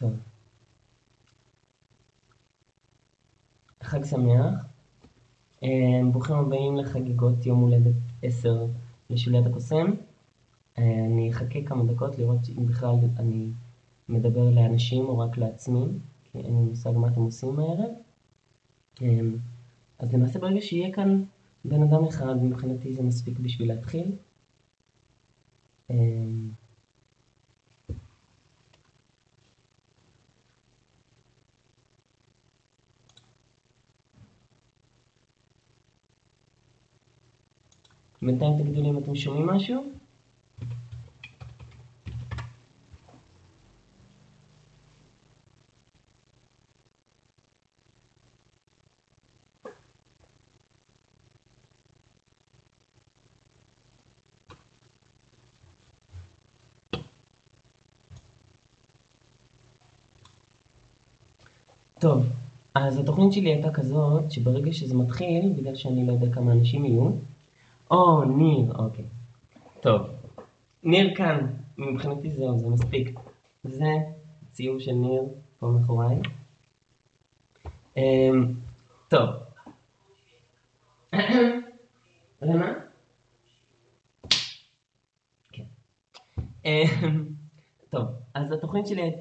טוב. חג שמח. אה, ברוכים הבאים לחגיגות יום הולדת 10 לשוליית הקוסם. אה, אני אחכה כמה דקות לראות אם בכלל אני מדבר לאנשים או רק לעצמי, כי אין לי מושג מה אתם עושים הערב. אה, אז למעשה ברגע שיהיה כאן בן אדם אחד, מבחינתי זה מספיק בשביל להתחיל. בינתיים תגידו לי אם אתם שומעים משהו. טוב, אז התוכנית שלי הייתה כזאת, שברגע שזה מתחיל, בגלל שאני לא יודע כמה אנשים יהיו, או, ניר, אוקיי. טוב. ניר כאן, מבחינתי זהו, זה מספיק. זה ציור של ניר פה מאחוריי. אמ, טוב. למה? כן. אמ, טוב, אז התוכנית שלי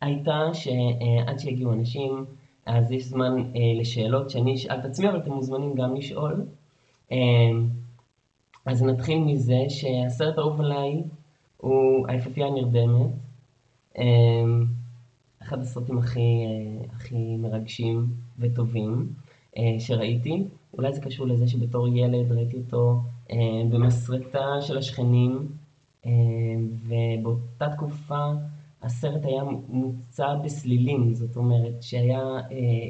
הייתה שעד שיגיעו אנשים, אז יש זמן אה, לשאלות שאני אשאל את עצמי, אבל אתם מוזמנים גם לשאול. אמ, אז נתחיל מזה שהסרט האהוב עליי הוא היפהפייה הנרדמת. אמ, אחד הסרטים הכי, אה, הכי מרגשים וטובים אה, שראיתי. אולי זה קשור לזה שבתור ילד ראיתי אותו אה, במסרטה של השכנים, ובאותה תקופה הסרט היה מוצע בסלילים, זאת אומרת שהיה,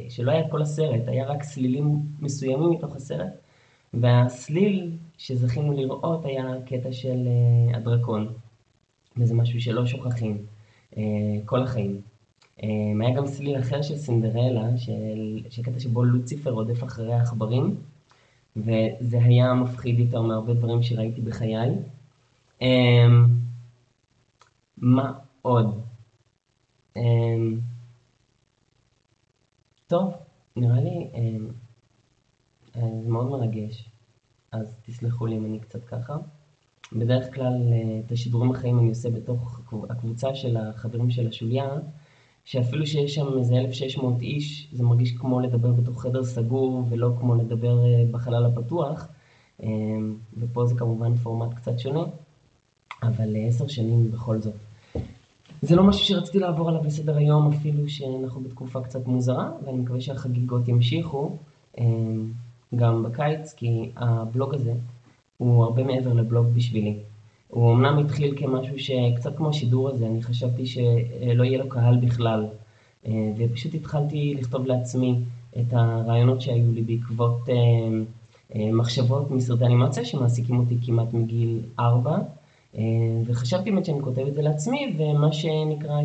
שלא היה כל הסרט, היה רק סלילים מסוימים מתוך הסרט. והסליל שזכינו לראות היה קטע של uh, הדרקון, וזה משהו שלא שוכחים uh, כל החיים. Um, היה גם סליל אחר של סינדרלה, של, של קטע שבו לוציפר רודף אחרי העכברים, וזה היה מפחיד יותר מהרבה דברים שראיתי בחיי. מה עוד? טוב, נראה לי... אה, זה מאוד מרגש, אז תסלחו לי אם אני קצת ככה. בדרך כלל אה, את השידורים החיים אני עושה בתוך הקבוצה של החברים של השוליה, שאפילו שיש שם איזה 1,600 איש, זה מרגיש כמו לדבר בתוך חדר סגור ולא כמו לדבר אה, בחלל הפתוח. ופה זה כמובן פורמט קצת שונה, אבל עשר שנים בכל זאת. זה לא משהו שרציתי לעבור עליו לסדר היום, אפילו שאנחנו בתקופה קצת מוזרה, ואני מקווה שהחגיגות ימשיכו. גם בקיץ, כי הבלוג הזה הוא הרבה מעבר לבלוג בשבילי. הוא אמנם התחיל כמשהו שקצת כמו השידור הזה, אני חשבתי שלא יהיה לו קהל בכלל. אה, ופשוט התחלתי לכתוב לעצמי את הרעיונות שהיו לי בעקבות אה, אה, מחשבות מסרטי אנימציה שמעסיקים אותי כמעט מגיל ארבע. וחשבתי באמת שאני כותב את זה לעצמי, ומה שנקרא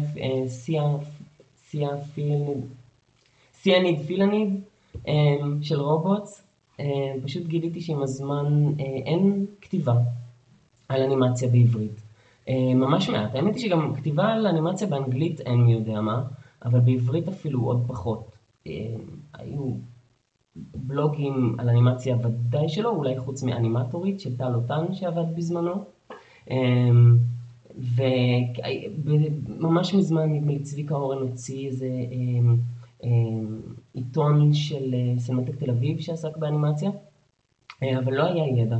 סיאניד פילניד של רובוטס, פשוט גיליתי שעם הזמן אה, אין כתיבה על אנימציה בעברית. אה, ממש מעט. האמת היא שגם כתיבה על אנימציה באנגלית אין מי יודע מה, אבל בעברית אפילו עוד פחות. היו בלוגים על אנימציה ודאי שלא, אולי חוץ מאנימטורית של טל אותן שעבד בזמנו. וממש מזמן נדמה לי צביקה אורן הוציא איזה עיתון של אה, סינמטק תל אביב שעסק באנימציה, אה, אבל לא היה ידע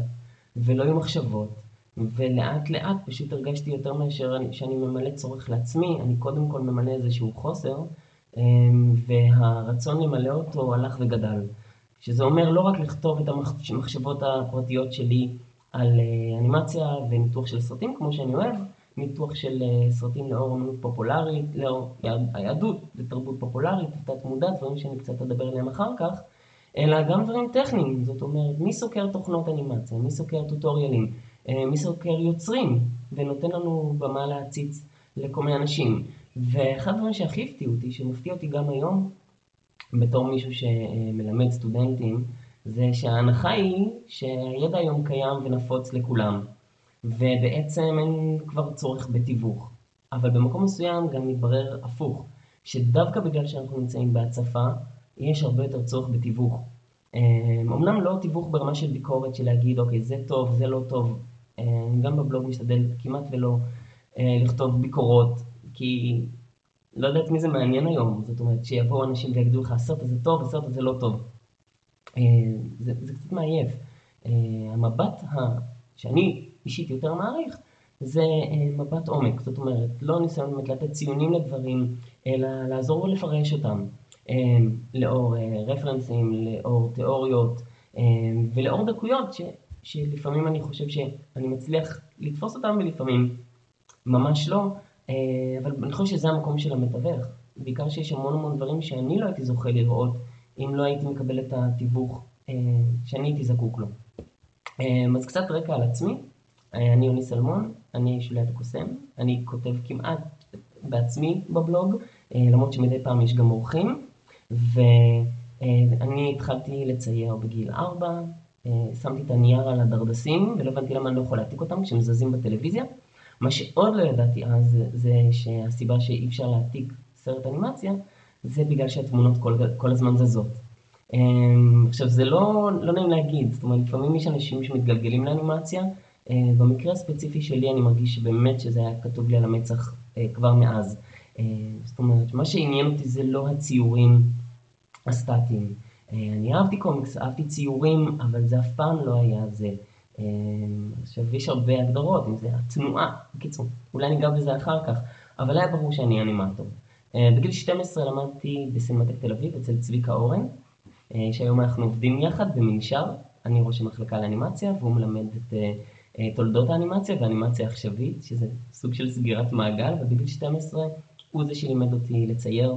ולא היו מחשבות, ולאט לאט פשוט הרגשתי יותר מאשר שאני ממלא צורך לעצמי, אני קודם כל ממלא איזשהו חוסר, אה, והרצון למלא אותו הלך וגדל. שזה אומר לא רק לכתוב את המחשבות הפרטיות שלי על אנימציה וניתוח של סרטים כמו שאני אוהב, ניתוח של אה, סרטים לאור אמנות פופולרית, לאור היהדות ותרבות פופולרית, תת מודע, דברים שאני קצת אדבר עליהם אחר כך, אלא גם דברים טכניים, זאת אומרת, מי סוקר תוכנות אנימציה, מי סוקר טוטוריאלים, אה, מי סוקר יוצרים, ונותן לנו במה להציץ לכל מיני אנשים. ואחד הדברים שהכי הפתיע אותי, שמפתיע אותי גם היום, בתור מישהו שמלמד סטודנטים, זה שההנחה היא שהידע היום קיים ונפוץ לכולם. ובעצם אין כבר צורך בתיווך. אבל במקום מסוים גם מתברר הפוך, שדווקא בגלל שאנחנו נמצאים בהצפה, יש הרבה יותר צורך בתיווך. אמנם לא תיווך ברמה של ביקורת, של להגיד, אוקיי, זה טוב, זה לא טוב. אני גם בבלוג משתדל כמעט ולא לכתוב ביקורות, כי לא יודעת מי זה מעניין היום, זאת אומרת, שיבואו אנשים ויגידו לך, הסרט הזה טוב, הסרט הזה לא טוב. זה, זה קצת מעייף. המבט ה... שאני אישית יותר מעריך, זה מבט עומק, זאת אומרת, לא ניסיון באמת לתת ציונים לדברים, אלא לעזור ולפרש אותם, לאור רפרנסים, לאור תיאוריות ולאור דקויות ש, שלפעמים אני חושב שאני מצליח לתפוס אותם ולפעמים ממש לא, אבל אני חושב שזה המקום של המתווך, בעיקר שיש המון המון דברים שאני לא הייתי זוכה לראות אם לא הייתי מקבל את התיווך שאני הייתי זקוק לו. אז קצת רקע על עצמי, אני יוני סלמון, אני שוליית הקוסם, אני כותב כמעט בעצמי בבלוג, למרות שמדי פעם יש גם אורחים, ואני התחלתי לצייר בגיל 4, שמתי את הנייר על הדרדסים ולא הבנתי למה אני לא יכול להעתיק אותם כשהם זזים בטלוויזיה. מה שעוד לא ידעתי אז זה שהסיבה שאי אפשר להעתיק סרט אנימציה זה בגלל שהתמונות כל, כל הזמן זזות. עכשיו זה לא, לא נעים להגיד, זאת אומרת לפעמים יש אנשים שמתגלגלים לאנימציה במקרה הספציפי שלי אני מרגיש שבאמת שזה היה כתוב לי על המצח כבר מאז. זאת אומרת, מה שעניין אותי זה לא הציורים הסטטיים. אני אהבתי קומיקס, אהבתי ציורים, אבל זה אף פעם לא היה זה. עכשיו, יש הרבה הגדרות, אם זה התנועה, בקיצור, אולי ניגע בזה אחר כך, אבל היה ברור שאני אנימטור. בגיל 12 למדתי בסינמטק תל אביב אצל צביקה אורן, שהיום אנחנו עובדים יחד במנשר, אני ראש המחלקה לאנימציה והוא מלמד את תולדות האנימציה ואנימציה עכשווית, שזה סוג של סגירת מעגל, ובגיל 12 הוא זה שלימד אותי לצייר.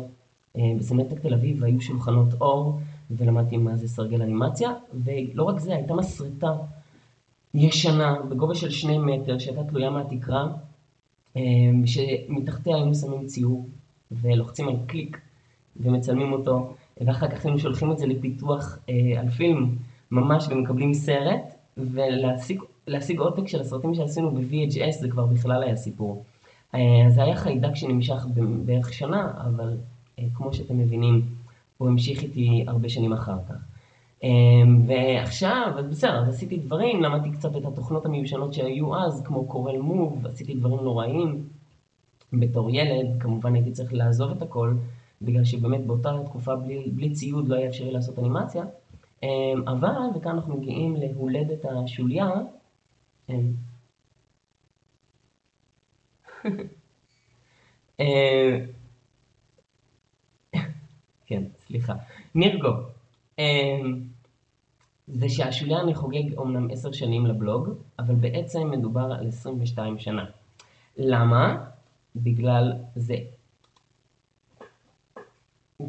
בסינמטק תל אביב היו שולחנות אור, ולמדתי מה זה סרגל אנימציה, ולא רק זה, הייתה מסרטה ישנה בגובה של שני מטר שהייתה תלויה מהתקרה, שמתחתיה היינו שמים ציור ולוחצים על קליק ומצלמים אותו, ואחר כך היינו שולחים את זה לפיתוח על פילם ממש ומקבלים סרט, ולהשיג עותק של הסרטים שעשינו ב-VHS זה כבר בכלל היה סיפור. זה היה חיידק שנמשך בערך שנה, אבל כמו שאתם מבינים, הוא המשיך איתי הרבה שנים אחר כך. ועכשיו, אז בסדר, אז עשיתי דברים, למדתי קצת את התוכנות המיושנות שהיו אז, כמו קורל מוב, עשיתי דברים נוראים. בתור ילד, כמובן הייתי צריך לעזוב את הכל, בגלל שבאמת באותה תקופה בלי, בלי ציוד לא היה אפשרי לעשות אנימציה. אבל, וכאן אנחנו מגיעים להולדת השוליה, כן, סליחה. נירגו. זה שהשוליה אני חוגג אומנם עשר שנים לבלוג, אבל בעצם מדובר על 22 שנה. למה? בגלל זה.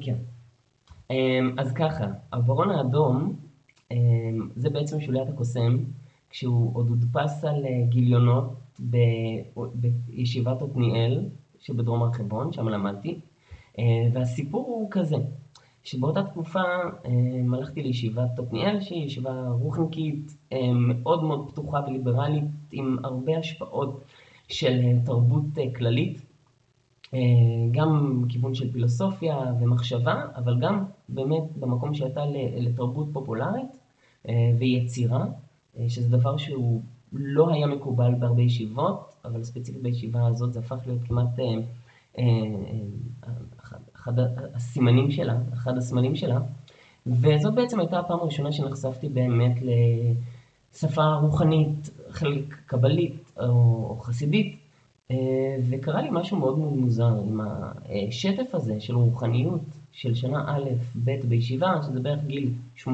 כן. אז ככה, הברון האדום זה בעצם שוליית הקוסם, כשהוא עוד הודפס על גיליונות בישיבת עתניאל שבדרום הר חברון, שם למדתי. והסיפור הוא כזה, שבאותה תקופה הלכתי לישיבת עתניאל, שהיא ישיבה רוחניקית מאוד מאוד פתוחה וליברלית, עם הרבה השפעות של תרבות כללית, גם בכיוון של פילוסופיה ומחשבה, אבל גם באמת במקום שהייתה לתרבות פופולרית ויצירה, שזה דבר שהוא לא היה מקובל בהרבה ישיבות, אבל ספציפית בישיבה הזאת זה הפך להיות כמעט אחד הסימנים שלה, אחד הסמלים שלה, וזאת בעצם הייתה הפעם הראשונה שנחשפתי באמת לשפה רוחנית, חלק קבלית או חסידית, וקרה לי משהו מאוד מאוד מוזר עם השטף הזה של רוחניות של שנה א', ב' בישיבה, שזה בערך גיל 18-19,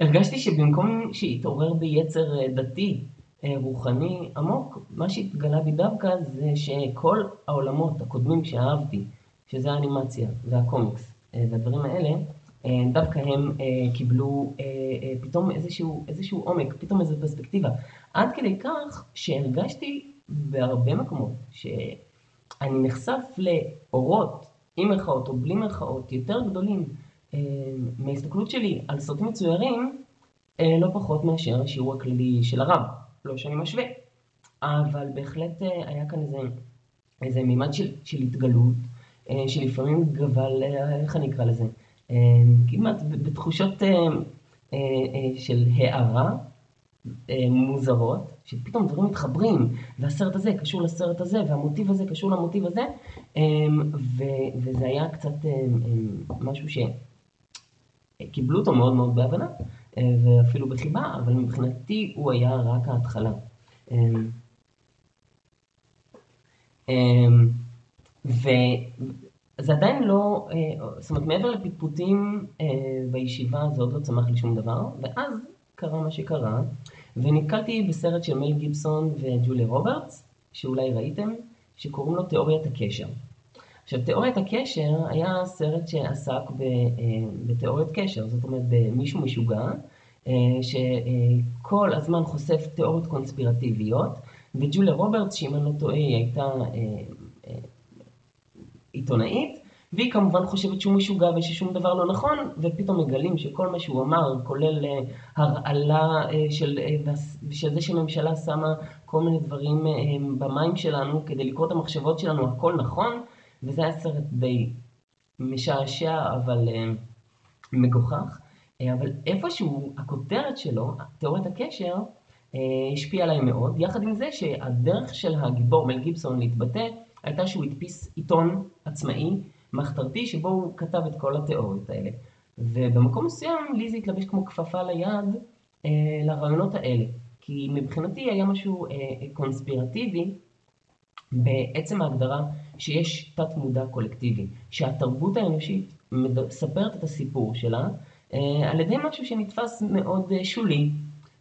הרגשתי שבמקום שיתעורר בי יצר דתי רוחני עמוק, מה שהתגלה בי דווקא זה שכל העולמות הקודמים שאהבתי, שזה האנימציה והקומיקס והדברים האלה, דווקא הם קיבלו פתאום איזשהו, איזשהו עומק, פתאום איזו פרספקטיבה. עד כדי כך שהרגשתי בהרבה מקומות שאני נחשף לאורות, עם מירכאות או בלי מירכאות, יותר גדולים מההסתכלות שלי על סרטים מצוירים, לא פחות מאשר השיעור הכללי של הרב. לא שאני משווה. אבל בהחלט היה כאן איזה, איזה מימד של, של התגלות, שלפעמים גבל, איך אני אקרא לזה? כמעט בתחושות של הערה מוזרות, שפתאום דברים מתחברים, והסרט הזה קשור לסרט הזה, והמוטיב הזה קשור למוטיב הזה, וזה היה קצת משהו שקיבלו אותו מאוד מאוד בהבנה, ואפילו בחיבה, אבל מבחינתי הוא היה רק ההתחלה. וזה עדיין לא, זאת אומרת, מעבר לפטפוטים בישיבה זה עוד לא צמח לי שום דבר, ואז קרה מה שקרה, ונתקלתי בסרט של מייל גיבסון וג'וליה רוברטס, שאולי ראיתם, שקוראים לו תיאוריית הקשר. עכשיו, תיאוריית הקשר היה סרט שעסק בתיאוריית קשר, זאת אומרת במישהו משוגע, שכל הזמן חושף תיאוריות קונספירטיביות, וג'וליה רוברטס, שאם אני לא טועה, היא הייתה עיתונאית, והיא כמובן חושבת שהוא משוגע וששום דבר לא נכון, ופתאום מגלים שכל מה שהוא אמר, כולל הרעלה של, של זה שהממשלה שמה כל מיני דברים במים שלנו כדי לקרוא את המחשבות שלנו, הכל נכון, וזה היה סרט די משעשע אבל מגוחך. אבל איפשהו הכותרת שלו, תיאוריית הקשר, השפיעה עליי מאוד, יחד עם זה שהדרך של הגיבור מל גיבסון להתבטא הייתה שהוא הדפיס עיתון עצמאי מחתרתי שבו הוא כתב את כל התיאוריות האלה. ובמקום מסוים לי זה התלבש כמו כפפה ליד אה, לרעיונות האלה. כי מבחינתי היה משהו אה, קונספירטיבי בעצם ההגדרה שיש תת מודע קולקטיבי, שהתרבות האנושית מספרת את הסיפור שלה אה, על ידי משהו שנתפס מאוד אה, שולי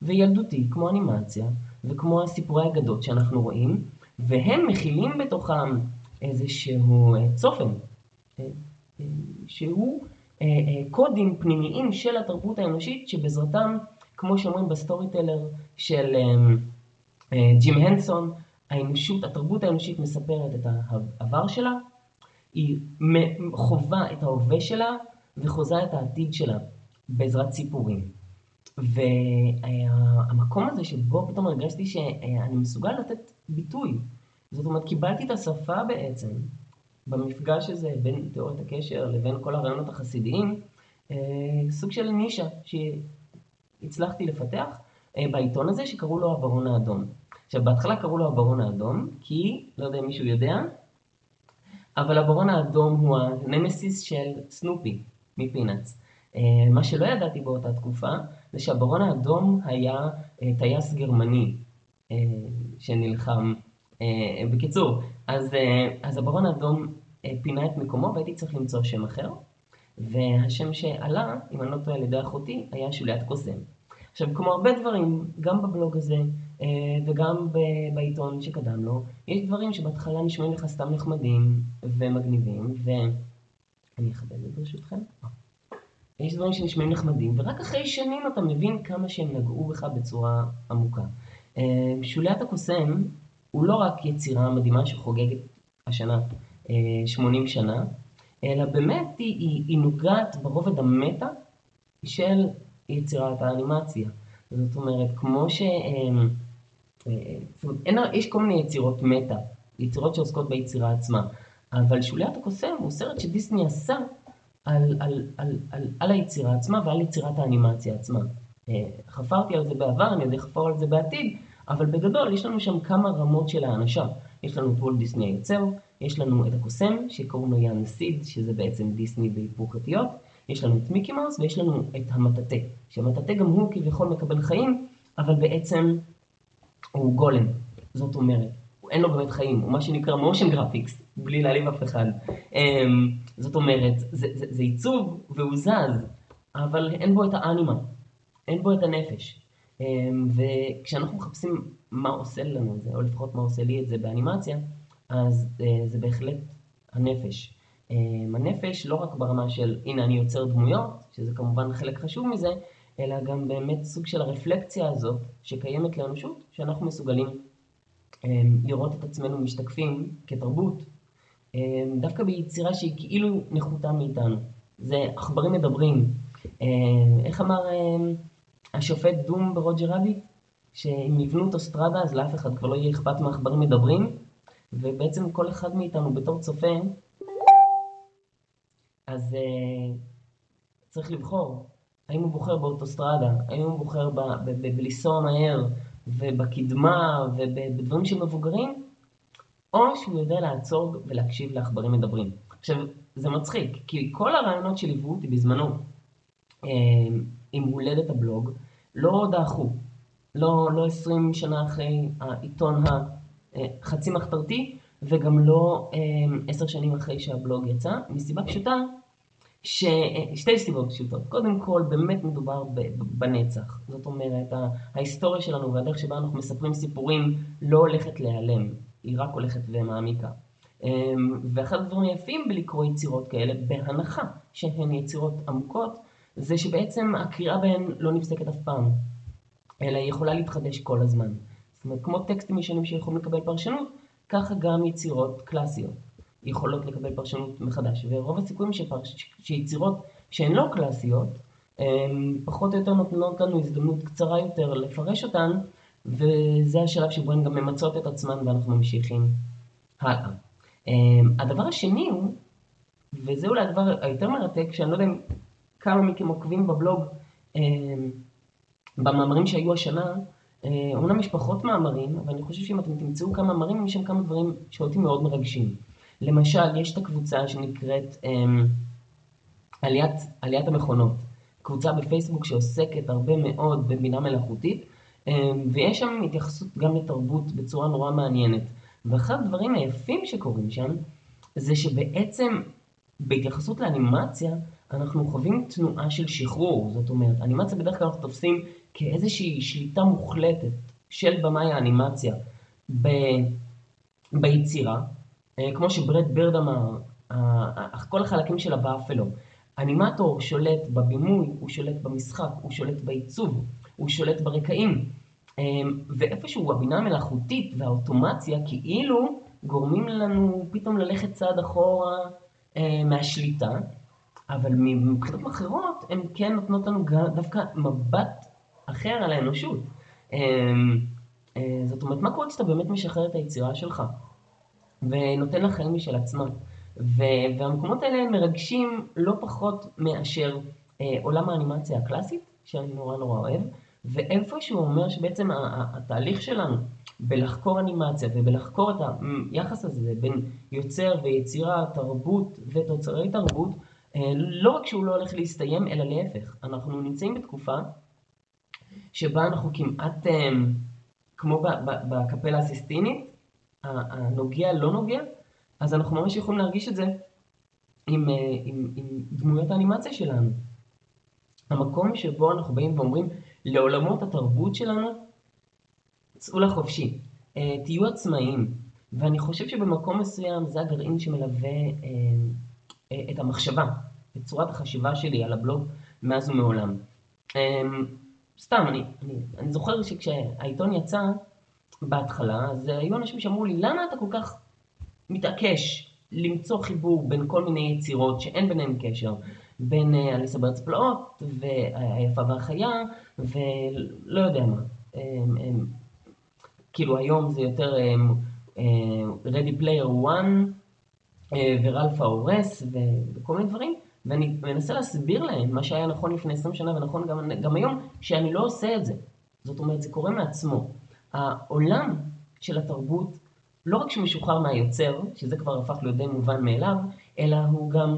וילדותי, כמו אנימציה, וכמו הסיפורי אגדות שאנחנו רואים, והם מכילים בתוכם איזשהו אה, צופן, שהוא קודים פנימיים של התרבות האנושית שבעזרתם, כמו שאומרים בסטורי טלר של ג'ים הנסון, האנושות, התרבות האנושית מספרת את העבר שלה, היא חווה את ההווה שלה וחוזה את העתיד שלה בעזרת סיפורים. והמקום הזה שבו פתאום הרגשתי שאני מסוגל לתת ביטוי, זאת אומרת קיבלתי את השפה בעצם במפגש הזה בין תיאוריית הקשר לבין כל הרעיונות החסידיים, סוג של נישה שהצלחתי לפתח בעיתון הזה שקראו לו הברון האדום. עכשיו בהתחלה קראו לו הברון האדום כי, לא יודע אם מישהו יודע, אבל הברון האדום הוא הנמסיס של סנופי מפינאץ. מה שלא ידעתי באותה תקופה זה שהברון האדום היה טייס גרמני שנלחם. בקיצור, אז, אז הברון האדום פינה את מקומו והייתי צריך למצוא שם אחר, והשם שעלה, אם אני לא טועה על ידי אחותי, היה שוליית קוסם. עכשיו, כמו הרבה דברים, גם בבלוג הזה וגם בעיתון שקדם לו, יש דברים שבהתחלה נשמעים לך סתם נחמדים ומגניבים, ואני אכבד את ברשותכם. יש דברים שנשמעים נחמדים, ורק אחרי שנים אתה מבין כמה שהם נגעו בך בצורה עמוקה. שוליית הקוסם הוא לא רק יצירה מדהימה שחוגגת השנה 80 שנה, אלא באמת היא, היא, היא נוגעת ברובד המטה של יצירת האנימציה. זאת אומרת, כמו ש... אומרת, אין, יש כל מיני יצירות מטה, יצירות שעוסקות ביצירה עצמה, אבל שוליית הקוסם הוא סרט שדיסני עשה על, על, על, על, על היצירה עצמה ועל יצירת האנימציה עצמה. חפרתי על זה בעבר, אני יודע לחפור על זה בעתיד, אבל בגדול יש לנו שם כמה רמות של האנשה. יש לנו את וולט דיסני היוצר, יש לנו את הקוסם שקוראים לו ין סיד, שזה בעצם דיסני בהיפוך אותיות, יש לנו את מיקי מאוס ויש לנו את המטאטא, שהמטאטא גם הוא כביכול מקבל חיים, אבל בעצם הוא גולם, זאת אומרת, אין לו באמת חיים, הוא מה שנקרא motion graphics, בלי להעליב אף אחד. זאת אומרת, זה, זה, זה עיצוב והוא זז, אבל אין בו את האנימה, אין בו את הנפש. וכשאנחנו מחפשים מה עושה לנו את זה, או לפחות מה עושה לי את זה באנימציה, אז זה בהחלט הנפש. הנפש לא רק ברמה של הנה אני יוצר דמויות, שזה כמובן חלק חשוב מזה, אלא גם באמת סוג של הרפלקציה הזאת שקיימת לאנושות, שאנחנו מסוגלים לראות את עצמנו משתקפים כתרבות, דווקא ביצירה שהיא כאילו נחותה מאיתנו. זה עכברים מדברים. איך אמר השופט דום ברוג'ר רביט? שאם יבנו אוטוסטרדה אז לאף אחד כבר לא יהיה אכפת מעכברים מדברים, ובעצם כל אחד מאיתנו בתור צופה, אז uh, צריך לבחור האם הוא בוחר באוטוסטרדה, האם הוא בוחר בלנסוע מהר ובקדמה ובדברים של מבוגרים, או שהוא יודע לעצור ולהקשיב לעכברים מדברים. עכשיו, זה מצחיק, כי כל הרעיונות שליוו אותי בזמנו אה, עם הולדת הבלוג לא דעכו. לא, לא 20 שנה אחרי העיתון החצי מחתרתי, וגם לא אה, 10 שנים אחרי שהבלוג יצא, מסיבה פשוטה, ש... שתי סיבות פשוטות. קודם כל, באמת מדובר בנצח. זאת אומרת, ההיסטוריה שלנו והדרך שבה אנחנו מספרים סיפורים לא הולכת להיעלם, היא רק הולכת ומעמיקה. אמ, ואחד הדברים היפים בלקרוא יצירות כאלה, בהנחה שהן יצירות עמוקות, זה שבעצם הקריאה בהן לא נפסקת אף פעם, אלא היא יכולה להתחדש כל הזמן. זאת אומרת, כמו טקסטים ישנים שיכולים לקבל פרשנות, ככה גם יצירות קלאסיות יכולות לקבל פרשנות מחדש. ורוב הסיכויים שפרש... שיצירות שהן לא קלאסיות, פחות או יותר נותנות לנו הזדמנות קצרה יותר לפרש אותן, וזה השלב שבו הן גם ממצות את עצמן ואנחנו ממשיכים הלאה. אמ, הדבר השני הוא, וזה אולי הדבר היותר מרתק, שאני לא יודע אם כמה מכם עוקבים בבלוג אמ, במאמרים שהיו השנה, אומנם אה, יש פחות מאמרים, אבל אני חושב שאם אתם תמצאו כמה מאמרים, יש שם כמה דברים שאותי מאוד מרגשים. למשל, יש את הקבוצה שנקראת אמ, עליית, עליית המכונות. קבוצה בפייסבוק שעוסקת הרבה מאוד בבינה מלאכותית, ויש שם התייחסות גם לתרבות בצורה נורא מעניינת. ואחד הדברים היפים שקורים שם, זה שבעצם בהתייחסות לאנימציה, אנחנו חווים תנועה של שחרור. זאת אומרת, אנימציה בדרך כלל אנחנו תופסים כאיזושהי שליטה מוחלטת של במאי האנימציה ב... ביצירה. אה, כמו שברד בירד אמר, כל החלקים של הבאפלו. אנימטור שולט בבימוי, הוא שולט במשחק, הוא שולט בעיצוב, הוא שולט ברקעים. אמ, ואיפשהו הבינה המלאכותית והאוטומציה כאילו גורמים לנו פתאום ללכת צעד אחורה אה, מהשליטה, אבל מבחינות אחרות הן כן נותנות לנו דווקא מבט אחר על האנושות. אה, זאת אומרת, מה קורה כשאתה באמת משחרר את היצירה שלך ונותן לה חיים משל עצמה? והמקומות האלה מרגשים לא פחות מאשר אה, עולם האנימציה הקלאסית, שאני נורא נורא אוהב, ואיפשהו אומר שבעצם התהליך שלנו בלחקור אנימציה ובלחקור את היחס הזה בין יוצר ויצירה, תרבות ותוצרי תרבות, אה, לא רק שהוא לא הולך להסתיים, אלא להפך. אנחנו נמצאים בתקופה שבה אנחנו כמעט אה, כמו בקפלה הסיסטינית, הנוגע לא נוגע, אז אנחנו ממש יכולים להרגיש את זה עם, אה, עם, עם דמויות האנימציה שלנו. המקום שבו אנחנו באים ואומרים, לעולמות התרבות שלנו, צאו לחופשי, אה, תהיו עצמאיים. ואני חושב שבמקום מסוים זה הגרעין שמלווה אה, את המחשבה, את צורת החשיבה שלי על הבלוג מאז ומעולם. סתם, אני, אני, אני זוכר שכשהעיתון יצא בהתחלה, אז היו אנשים שאמרו לי, למה אתה כל כך מתעקש למצוא חיבור בין כל מיני יצירות שאין ביניהן קשר? בין אה, אליסה בארץ פלאות, והיפה והחיה, ולא יודע מה. הם, הם, כאילו היום זה יותר הם, הם, Ready Player One, אה, ורלף ההורס, וכל מיני דברים, ואני מנסה להסביר להם מה שהיה נכון לפני 20 שנה ונכון גם, גם היום, שאני לא עושה את זה. זאת אומרת, זה קורה מעצמו. העולם של התרבות, לא רק שמשוחרר מהיוצר, שזה כבר הפך להיות די מובן מאליו, אלא הוא גם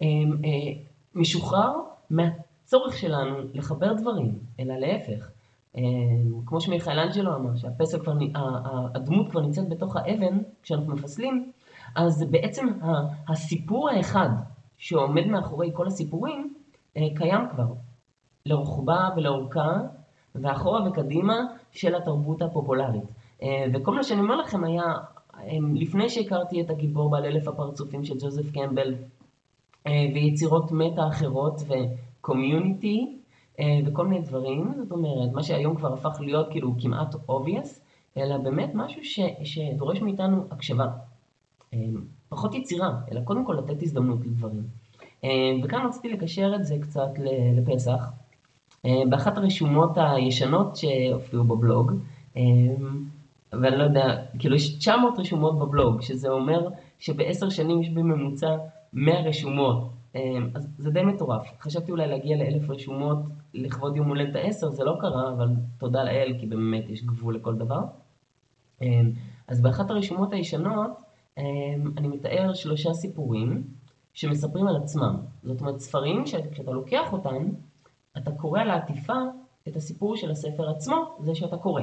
הם, אה, משוחרר מהצורך שלנו לחבר דברים, אלא להפך. אה, כמו שמיכאל אנג'לו אמר, שהפסל כבר, הדמות כבר נמצאת בתוך האבן, כשאנחנו מפסלים, אז בעצם הסיפור האחד שעומד מאחורי כל הסיפורים, אה, קיים כבר. לרוחבה ולאורכה, ואחורה וקדימה של התרבות הפופולרית. אה, וכל מה שאני אומר לכם היה, לפני שהכרתי את הגיבור בעל אלף הפרצופים של ג'וזף קמבל, אה, ויצירות מטה אחרות וקומיוניטי אה, וכל מיני דברים, זאת אומרת, מה שהיום כבר הפך להיות כאילו כמעט obvious, אלא באמת משהו ש, שדורש מאיתנו הקשבה. אה, פחות יצירה, אלא קודם כל לתת הזדמנות לדברים. וכאן רציתי לקשר את זה קצת לפסח, באחת הרשומות הישנות שהופיעו בבלוג, ואני לא יודע, כאילו יש 900 רשומות בבלוג, שזה אומר שבעשר שנים יש בממוצע 100 רשומות. אז זה די מטורף. חשבתי אולי להגיע לאלף רשומות לכבוד יום הולדת העשר, זה לא קרה, אבל תודה לאל, כי באמת יש גבול לכל דבר. אז באחת הרשומות הישנות, אני מתאר שלושה סיפורים שמספרים על עצמם. זאת אומרת, ספרים שכשאתה לוקח אותם, אתה קורא על העטיפה את הסיפור של הספר עצמו, זה שאתה קורא.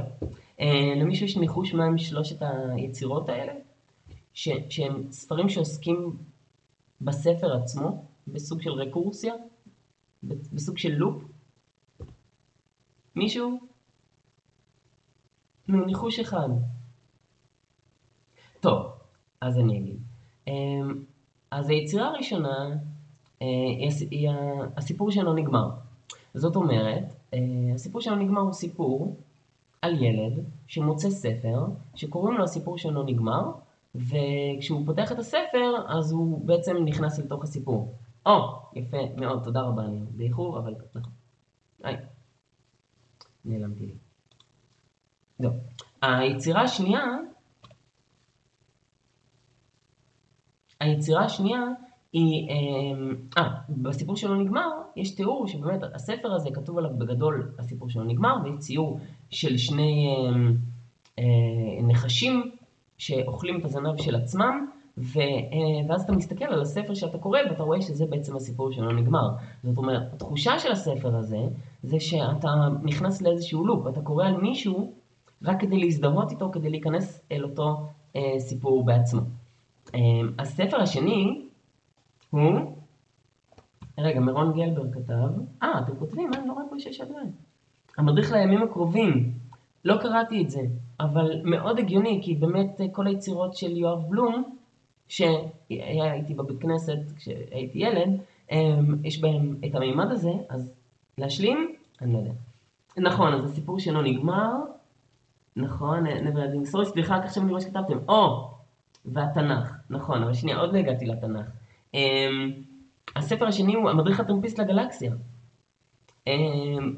למישהו יש ניחוש מהם שלושת היצירות האלה? ש, שהם ספרים שעוסקים בספר עצמו, בסוג של רקורסיה, בסוג של לופ. מישהו? נו, ניחוש אחד. טוב, אז אני אגיד. אז היצירה הראשונה היא הסיפור שלא נגמר. זאת אומרת, הסיפור שלא נגמר הוא סיפור על ילד שמוצא ספר שקוראים לו הסיפור שלא נגמר, וכשהוא פותח את הספר אז הוא בעצם נכנס לתוך הסיפור. או, יפה מאוד, תודה רבה, אני באיחור, אבל נכון. היי, נעלמתי לי. לא. היצירה השנייה, היצירה השנייה היא, אמ, אה, בסיפור שלו נגמר, יש תיאור שבאמת הספר הזה כתוב עליו בגדול הסיפור שלו נגמר, ויש ציור של שני אמ, אה, נחשים שאוכלים את הזנב של עצמם, ו, אה, ואז אתה מסתכל על הספר שאתה קורא ואתה רואה שזה בעצם הסיפור שלא נגמר. זאת אומרת, התחושה של הספר הזה זה שאתה נכנס לאיזשהו לופ, אתה קורא על מישהו רק כדי להזדהות איתו, כדי להיכנס אל אותו אה, סיפור בעצמו. אה, הספר השני רגע, מירון גלבר כתב, אה, אתם כותבים, אני לא רואה פה שיש עדיין. המדריך לימים הקרובים, לא קראתי את זה, אבל מאוד הגיוני, כי באמת אה, כל היצירות של יואב בלום, שהיה איתי בבית כנסת כשהייתי ילד, יש בהם את המימד הזה, אז להשלים? אני לא יודע. נכון, אז הסיפור שלו נגמר, נכון, נבר ילדים סורי, סליחה, רק עכשיו אני רואה שכתבתם, או, והתנ"ך, נכון, אבל שנייה, עוד לא הגעתי לתנ"ך. הספר השני הוא המדריך הטרמפיסט לגלקסיה.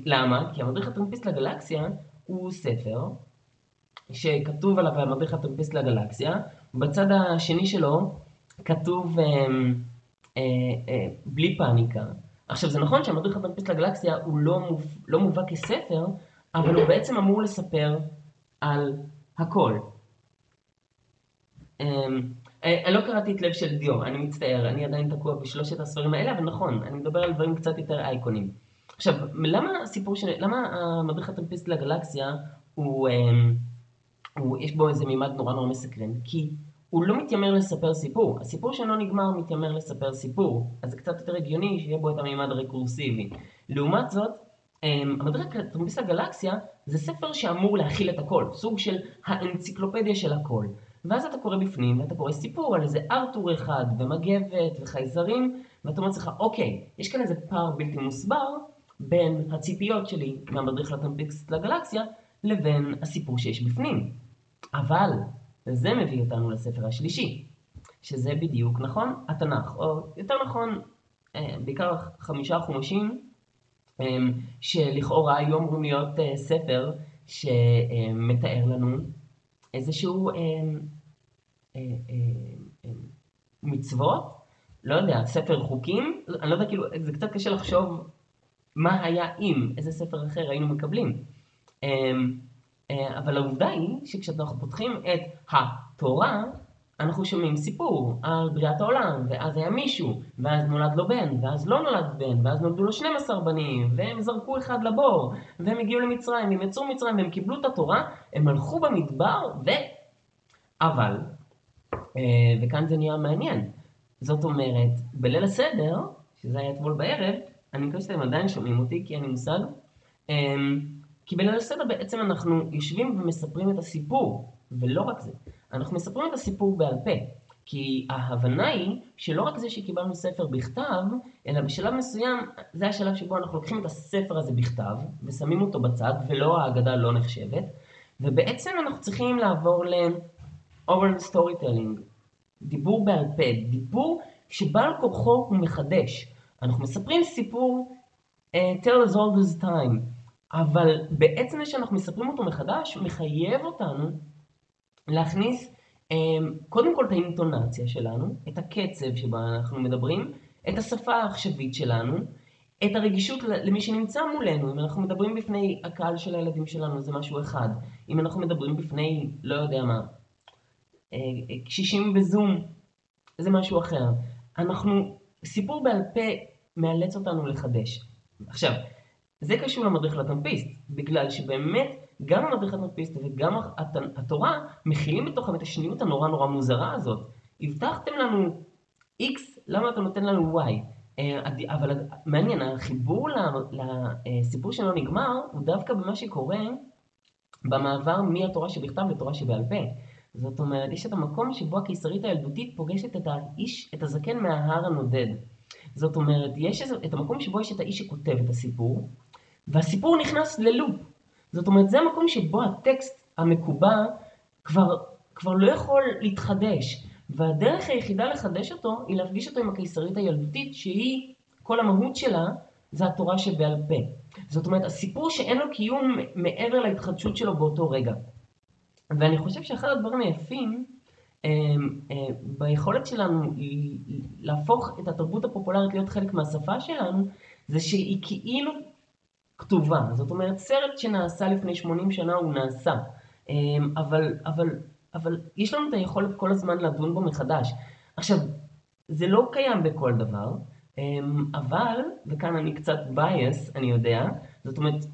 למה? כי המדריך הטרמפיסט לגלקסיה הוא ספר שכתוב עליו המדריך הטרמפיסט לגלקסיה, בצד השני שלו כתוב אה, אה, אה, בלי פאניקה. עכשיו זה נכון שהמדריך הטרמפיסט לגלקסיה הוא לא, מוב, לא מובא כספר, אבל הוא בעצם אמור לספר על הכל. אה, אני לא קראתי את לב של דיו, אני מצטער, אני עדיין תקוע בשלושת הספרים האלה, אבל נכון, אני מדבר על דברים קצת יותר אייקונים. עכשיו, למה הסיפור של... למה המדריך הטרמפיסט לגלקסיה הוא... הוא, יש בו איזה מימד נורא נורא מסקרן, כי הוא לא מתיימר לספר סיפור. הסיפור שלא נגמר מתיימר לספר סיפור, אז זה קצת יותר הגיוני שיהיה בו את המימד הרקורסיבי. לעומת זאת, אמ, המדריך טרמפיסט הגלקסיה זה ספר שאמור להכיל את הכל, סוג של האנציקלופדיה של הכל. ואז אתה קורא בפנים, ואתה קורא סיפור על איזה ארתור אחד, ומגבת, וחייזרים, ואתה אומר לך, אוקיי, יש כאן איזה פער בלתי מוסבר בין הציפיות שלי מהמדריך לטרמפיסט לגלקסיה, לבין הסיפור שיש בפנים. אבל זה מביא אותנו לספר השלישי, שזה בדיוק נכון התנ"ך, או יותר נכון, אה, בעיקר חמישה חומשים, אה, שלכאורה היו אמורים להיות אה, ספר שמתאר לנו איזשהו מצוות, לא יודע, ספר חוקים, אני לא יודע, כאילו, זה קצת קשה לחשוב מה היה אם, איזה ספר אחר היינו מקבלים. אה, אבל העובדה היא שכשאנחנו פותחים את התורה, אנחנו שומעים סיפור על בריאת העולם, ואז היה מישהו, ואז נולד לו בן, ואז לא נולד בן, ואז נולדו לו 12 בנים, והם זרקו אחד לבור, והם הגיעו למצרים, הם יצאו ממצרים, והם קיבלו את התורה, הם הלכו במדבר, ו... אבל, אה, וכאן זה נהיה מעניין, זאת אומרת, בליל הסדר, שזה היה אתמול בערב, אני מקווה שאתם עדיין שומעים אותי, כי אין לי מושג, אה, כי בליל הסדר בעצם אנחנו יושבים ומספרים את הסיפור, ולא רק זה, אנחנו מספרים את הסיפור בעל פה. כי ההבנה היא שלא רק זה שקיבלנו ספר בכתב, אלא בשלב מסוים, זה השלב שבו אנחנו לוקחים את הספר הזה בכתב, ושמים אותו בצד, ולא ההגדה לא נחשבת, ובעצם אנחנו צריכים לעבור ל-oral storytelling, דיבור בעל פה, דיבור שבעל כורחו הוא מחדש. אנחנו מספרים סיפור uh, tell us all this time. אבל בעצם זה שאנחנו מספרים אותו מחדש, מחייב אותנו להכניס um, קודם כל את האינטונציה שלנו, את הקצב שבה אנחנו מדברים, את השפה העכשווית שלנו, את הרגישות למי שנמצא מולנו. אם אנחנו מדברים בפני הקהל של הילדים שלנו זה משהו אחד. אם אנחנו מדברים בפני, לא יודע מה, קשישים בזום, זה משהו אחר. אנחנו, סיפור בעל פה מאלץ אותנו לחדש. עכשיו, זה קשור למדריך לטמפיסט, בגלל שבאמת גם המדריך לטמפיסט וגם התורה מכילים בתוכם את השניות הנורא נורא מוזרה הזאת. הבטחתם לנו X, למה אתה נותן לנו Y? אה, אבל מעניין, החיבור לסיפור שלא נגמר הוא דווקא במה שקורה במעבר מהתורה שבכתב לתורה שבעל פה. זאת אומרת, יש את המקום שבו הקיסרית הילדותית פוגשת את האיש, את הזקן מההר הנודד. זאת אומרת, יש את המקום שבו יש את האיש שכותב את הסיפור, והסיפור נכנס ללופ. זאת אומרת, זה המקום שבו הטקסט המקובע כבר, כבר לא יכול להתחדש. והדרך היחידה לחדש אותו היא להפגיש אותו עם הקיסרית הילדותית, שהיא, כל המהות שלה זה התורה שבעל פה. זאת אומרת, הסיפור שאין לו קיום מעבר להתחדשות שלו באותו רגע. ואני חושב שאחד הדברים היפים אה, אה, ביכולת שלנו להפוך את התרבות הפופולרית להיות חלק מהשפה שלנו, זה שהיא כאילו כתובה. זאת אומרת, סרט שנעשה לפני 80 שנה הוא נעשה. אה, אבל, אבל אבל יש לנו את היכולת כל הזמן לדון בו מחדש. עכשיו, זה לא קיים בכל דבר, אמ, אבל, וכאן אני קצת בייס, אני יודע, זאת אומרת,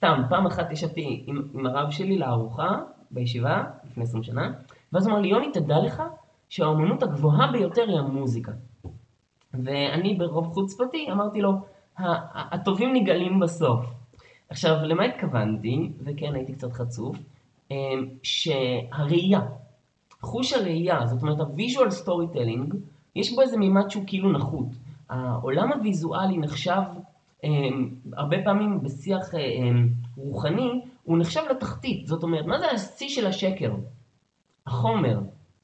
סתם, פעם אחת ישבתי עם, עם הרב שלי לארוחה בישיבה, לפני 20 שנה, ואז הוא אמר לי, יוני, תדע לך שהאומנות הגבוהה ביותר היא המוזיקה. ואני ברוב חוצפתי אמרתי לו, הטובים נגאלים בסוף. עכשיו, למה התכוונתי, וכן, הייתי קצת חצוף, אמ, שהראייה, חוש הראייה, זאת אומרת ה visual storytelling, יש בו איזה מימד שהוא כאילו נחות. העולם הוויזואלי נחשב הרבה פעמים בשיח אמ, רוחני, הוא נחשב לתחתית. זאת אומרת, מה זה השיא של השקר? החומר,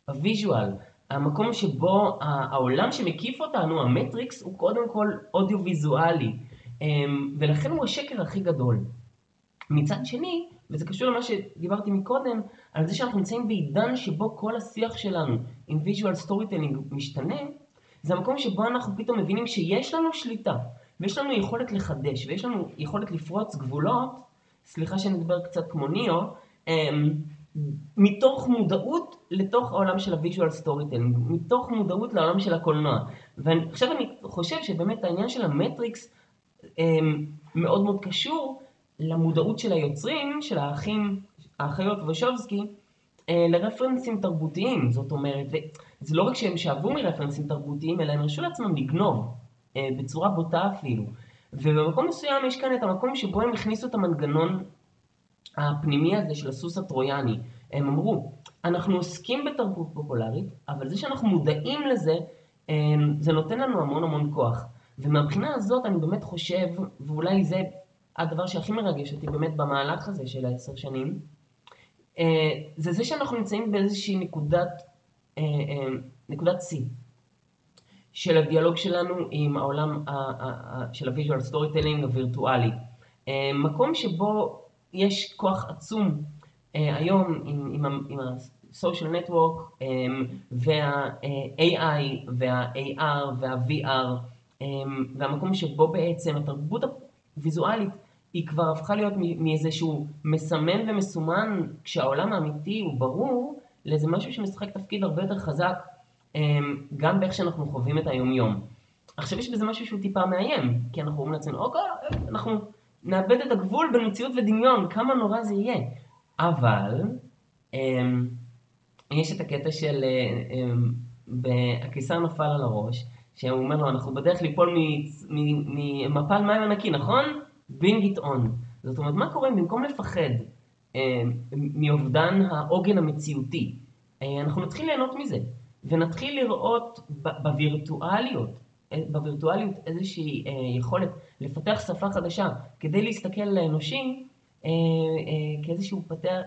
ה visual, המקום שבו העולם שמקיף אותנו, המטריקס, הוא קודם כל אודיו-ויזואלי. ולכן הוא השקר הכי גדול. מצד שני, וזה קשור למה שדיברתי מקודם, על זה שאנחנו נמצאים בעידן שבו כל השיח שלנו עם visual storytelling משתנה, זה המקום שבו אנחנו פתאום מבינים שיש לנו שליטה, ויש לנו יכולת לחדש, ויש לנו יכולת לפרוץ גבולות, סליחה שאני מדבר קצת כמו ניאו, אמ, מתוך מודעות לתוך העולם של ה visual storytelling, מתוך מודעות לעולם של הקולנוע. ועכשיו אני חושב שבאמת העניין של המטריקס אמ, מאוד מאוד קשור למודעות של היוצרים, של האחים, האחיות וצ'ובסקי, אה, לרפרנסים תרבותיים. זאת אומרת, זה לא רק שהם שאבו מרפרנסים תרבותיים, אלא הם הרשו לעצמם לגנוב, בצורה בוטה אפילו. ובמקום מסוים יש כאן את המקום שבו הם הכניסו את המנגנון הפנימי הזה של הסוס הטרויאני. הם אמרו, אנחנו עוסקים בתרבות פופולרית, אבל זה שאנחנו מודעים לזה, אה, זה נותן לנו המון המון כוח. ומהבחינה הזאת אני באמת חושב, ואולי זה הדבר שהכי מרגש אותי באמת במהלך הזה של העשר שנים, אה, זה זה שאנחנו נמצאים באיזושהי נקודת, אה, אה, נקודת שיא של הדיאלוג שלנו עם העולם של ה visual storytelling הווירטואלי. מקום שבו יש כוח עצום היום עם, עם, עם ה social network וה AI וה AR וה VR והמקום שבו בעצם התרבות הוויזואלית היא כבר הפכה להיות מאיזשהו מסמן ומסומן, כשהעולם האמיתי הוא ברור, לאיזה משהו שמשחק תפקיד הרבה יותר חזק, גם באיך שאנחנו חווים את היומיום. עכשיו יש בזה משהו שהוא טיפה מאיים, כי אנחנו אומרים לעצמנו, אוקיי, אנחנו נאבד את הגבול בין מציאות ודמיון, כמה נורא זה יהיה. אבל, אמ, יש את הקטע של אמ, הקיסר נפל על הראש, שהוא אומר לו, אנחנו בדרך ליפול ממפל מים ענקי, נכון? bring it on. זאת אומרת, מה קורה במקום לפחד אה, מאובדן העוגן המציאותי, אה, אנחנו נתחיל ליהנות מזה, ונתחיל לראות בווירטואליות, אה, בווירטואליות איזושהי אה, יכולת לפתח שפה חדשה כדי להסתכל על האנושי אה, כאיזשהו פתח,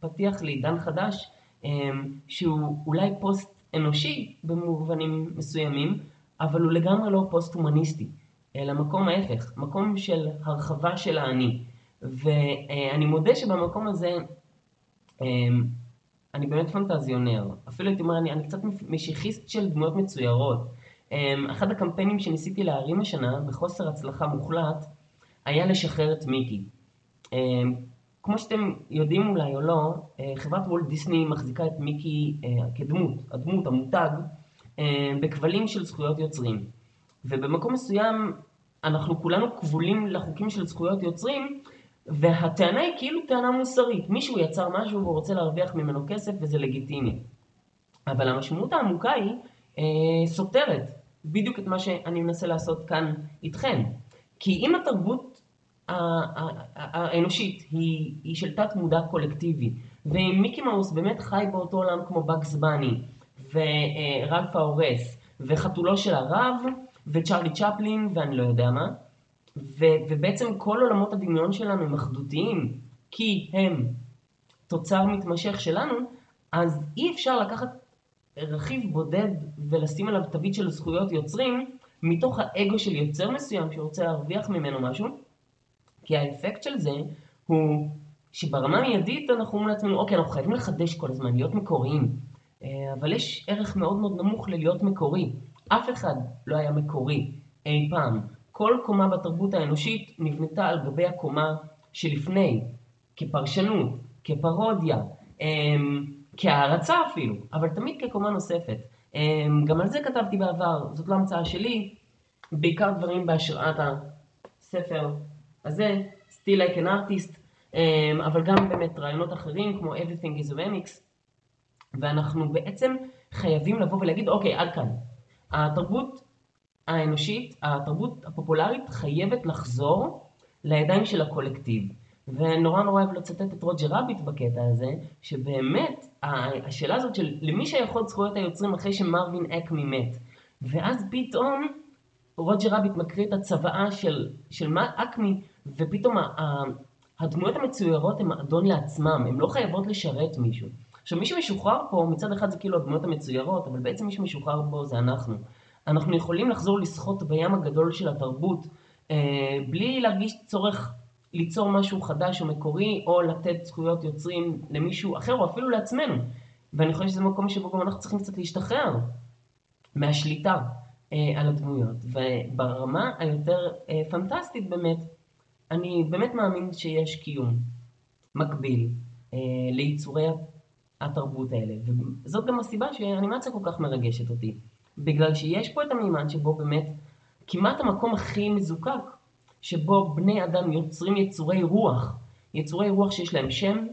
פתיח לעידן חדש, שהוא אולי פוסט אנושי במובנים מסוימים, אבל הוא לגמרי לא פוסט הומניסטי. אלא מקום ההפך, מקום של הרחבה של האני. ואני מודה שבמקום הזה אני באמת פנטזיונר. אפילו הייתי אומר, אני, אני קצת משיחיסט של דמויות מצוירות. אמ, אחד הקמפיינים שניסיתי להרים השנה, בחוסר הצלחה מוחלט, היה לשחרר את מיקי. אמ, כמו שאתם יודעים אולי או לא, אה, חברת וולט דיסני מחזיקה את מיקי אה, כדמות, הדמות, המותג, בכבלים של זכויות יוצרים. ובמקום מסוים אנחנו כולנו כבולים לחוקים של זכויות יוצרים, והטענה היא כאילו טענה מוסרית. מישהו יצר משהו והוא רוצה להרוויח ממנו כסף וזה לגיטימי. אבל המשמעות העמוקה היא אה, סותרת בדיוק את מה שאני מנסה לעשות כאן איתכם. כי אם התרבות האנושית היא, היא של תת מודע קולקטיבי, ואם מיקי מאוס באמת חי באותו עולם כמו בקס בני, ורלף ההורס, וחתולו של הרב, וצ'רלי צ'פלין, ואני לא יודע מה, ו- ובעצם כל עולמות הדמיון שלנו הם אחדותיים, כי הם תוצר מתמשך שלנו, אז אי אפשר לקחת רכיב בודד ולשים עליו תווית של זכויות יוצרים, מתוך האגו של יוצר מסוים שרוצה להרוויח ממנו משהו, כי האפקט של זה הוא שברמה המיידית אנחנו אומרים לעצמנו, אוקיי, אנחנו חייבים לחדש כל הזמן, להיות מקוריים, אה, אבל יש ערך מאוד מאוד נמוך ללהיות מקורי. אף אחד לא היה מקורי אי פעם. כל קומה בתרבות האנושית נבנתה על גבי הקומה שלפני, כפרשנות, כפרודיה, אמ, כהערצה אפילו, אבל תמיד כקומה נוספת. אמ, גם על זה כתבתי בעבר, זאת לא המצאה שלי, בעיקר דברים בהשראת הספר הזה, Still Like an Artist, אמ, אבל גם באמת רעיונות אחרים כמו Everything is a Remix, ואנחנו בעצם חייבים לבוא ולהגיד, אוקיי, עד כאן. התרבות האנושית, התרבות הפופולרית חייבת לחזור לידיים של הקולקטיב. ונורא נורא אוהב לצטט את רוג'ר רביט בקטע הזה, שבאמת השאלה הזאת של למי שייכות זכויות היוצרים אחרי שמרווין אקמי מת. ואז פתאום רוג'ר רביט מקריא את הצוואה של, של אקמי, ופתאום הדמויות המצוירות הן אדון לעצמם, הן לא חייבות לשרת מישהו. עכשיו מי שמשוחרר פה, מצד אחד זה כאילו הדמויות המצוירות, אבל בעצם מי שמשוחרר פה זה אנחנו. אנחנו יכולים לחזור לשחות בים הגדול של התרבות אה, בלי להרגיש צורך ליצור משהו חדש או מקורי, או לתת זכויות יוצרים למישהו אחר, או אפילו לעצמנו. ואני חושב שזה מקום שבו גם אנחנו צריכים קצת להשתחרר מהשליטה אה, על הדמויות. וברמה היותר אה, פנטסטית באמת, אני באמת מאמין שיש קיום מקביל אה, ליצורי התרבות האלה. וזאת גם הסיבה שהאנימציה כל כך מרגשת אותי. בגלל שיש פה את המימד שבו באמת כמעט המקום הכי מזוקק, שבו בני אדם יוצרים יצורי רוח, יצורי רוח שיש להם שם,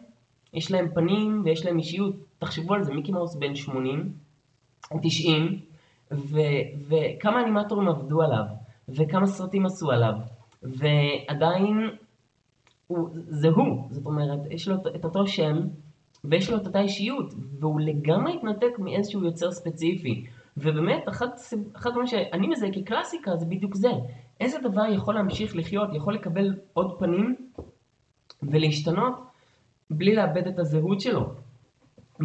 יש להם פנים ויש להם אישיות. תחשבו על זה, מיקי מאוס בן 80, 90, ו, וכמה אנימטורים עבדו עליו, וכמה סרטים עשו עליו, ועדיין הוא, זה הוא, זאת אומרת, יש לו את אותו שם, ויש לו את אותה אישיות, והוא לגמרי התנתק מאיזשהו יוצר ספציפי. ובאמת, אחת הדברים שאני מזהה כקלאסיקה זה בדיוק זה. איזה דבר יכול להמשיך לחיות, יכול לקבל עוד פנים ולהשתנות בלי לאבד את הזהות שלו.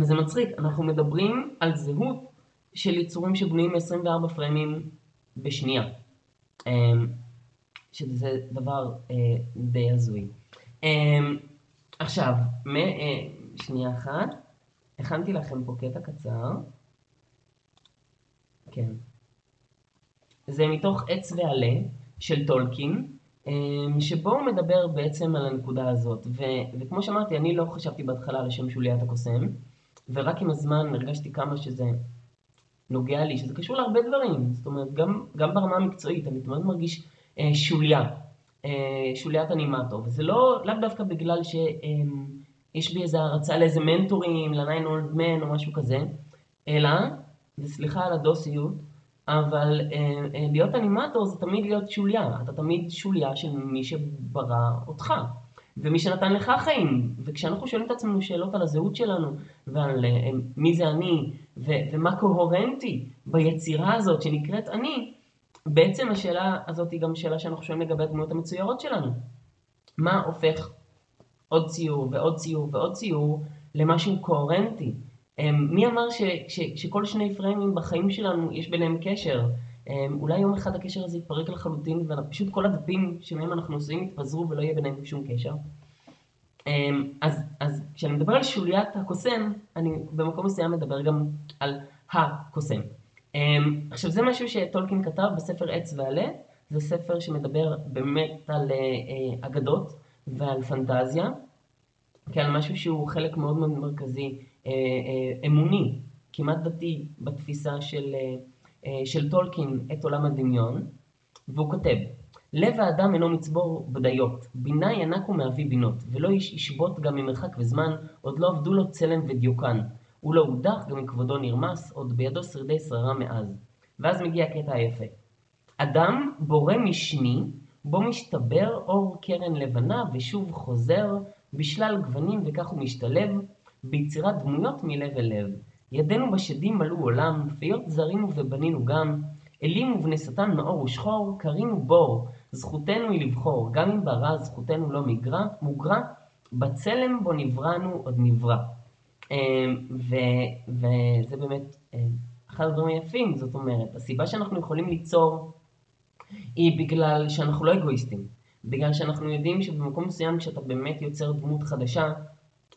וזה מצחיק, אנחנו מדברים על זהות של יצורים שבנויים מ-24 פריימים בשנייה. אמ, שזה דבר אה, די הזוי. אמ, עכשיו, אה, שנייה אחת, הכנתי לכם פה קטע קצר. כן. זה מתוך עץ ועלה של טולקין, אמ, שבו הוא מדבר בעצם על הנקודה הזאת. ו, וכמו שאמרתי, אני לא חשבתי בהתחלה לשם שוליית הקוסם, ורק עם הזמן הרגשתי כמה שזה נוגע לי, שזה קשור להרבה דברים. זאת אומרת, גם, גם ברמה המקצועית, אני תמיד מרגיש אה, שוליה, אה, שוליית אנימטור. וזה לא, לאו דווקא בגלל שיש אה, בי איזו הערצה לאיזה מנטורים, ל-9 old man או משהו כזה, אלא וסליחה על הדוסיות, אבל אה, אה, להיות אנימטור זה תמיד להיות שוליה, אתה תמיד שוליה של מי שברא אותך, ומי שנתן לך חיים, וכשאנחנו שואלים את עצמנו שאלות על הזהות שלנו, ועל אה, מי זה אני, ו- ומה קוהרנטי ביצירה הזאת שנקראת אני, בעצם השאלה הזאת היא גם שאלה שאנחנו שואלים לגבי הדמויות המצוירות שלנו. מה הופך עוד ציור ועוד ציור ועוד ציור למשהו קוהרנטי? אמ, מי אמר ש, ש, שכל שני פריימים בחיים שלנו יש ביניהם קשר? אולי יום אחד הקשר הזה יתפרק לחלוטין, ופשוט כל הדפים שמהם אנחנו עושים יתפזרו ולא יהיה ביניהם שום קשר. אז, אז כשאני מדבר על שוליית הקוסם, אני במקום מסוים מדבר גם על הקוסם. עכשיו זה משהו שטולקין כתב בספר עץ ועלה, זה ספר שמדבר באמת על אגדות ועל פנטזיה, כעל משהו שהוא חלק מאוד מאוד מרכזי, אמוני, כמעט דתי בתפיסה של, של טולקין את עולם הדמיון, והוא כותב לב האדם אינו מצבור בדיות, בינה ינק ומאבי בינות, ולא איש ישבות גם ממרחק וזמן, עוד לא עבדו לו צלם ודיוקן. הוא לא הודח, גם מכבודו נרמס, עוד בידו שרידי שררה מאז. ואז מגיע הקטע היפה. אדם בורא משני, בו משתבר אור קרן לבנה, ושוב חוזר, בשלל גוונים וכך הוא משתלב, ביצירת דמויות מלב אל לב. ידינו בשדים מלאו עולם, פיות זרינו ובנינו גם, אלים ובני שטן מאור ושחור, קרינו בור, זכותנו היא לבחור, גם אם ברע זכותנו לא מוגרע, בצלם בו נבראנו עוד נברא. אמ, וזה באמת אמ, אחד הדברים היפים, זאת אומרת, הסיבה שאנחנו יכולים ליצור היא בגלל שאנחנו לא אגואיסטים. בגלל שאנחנו יודעים שבמקום מסוים כשאתה באמת יוצר דמות חדשה,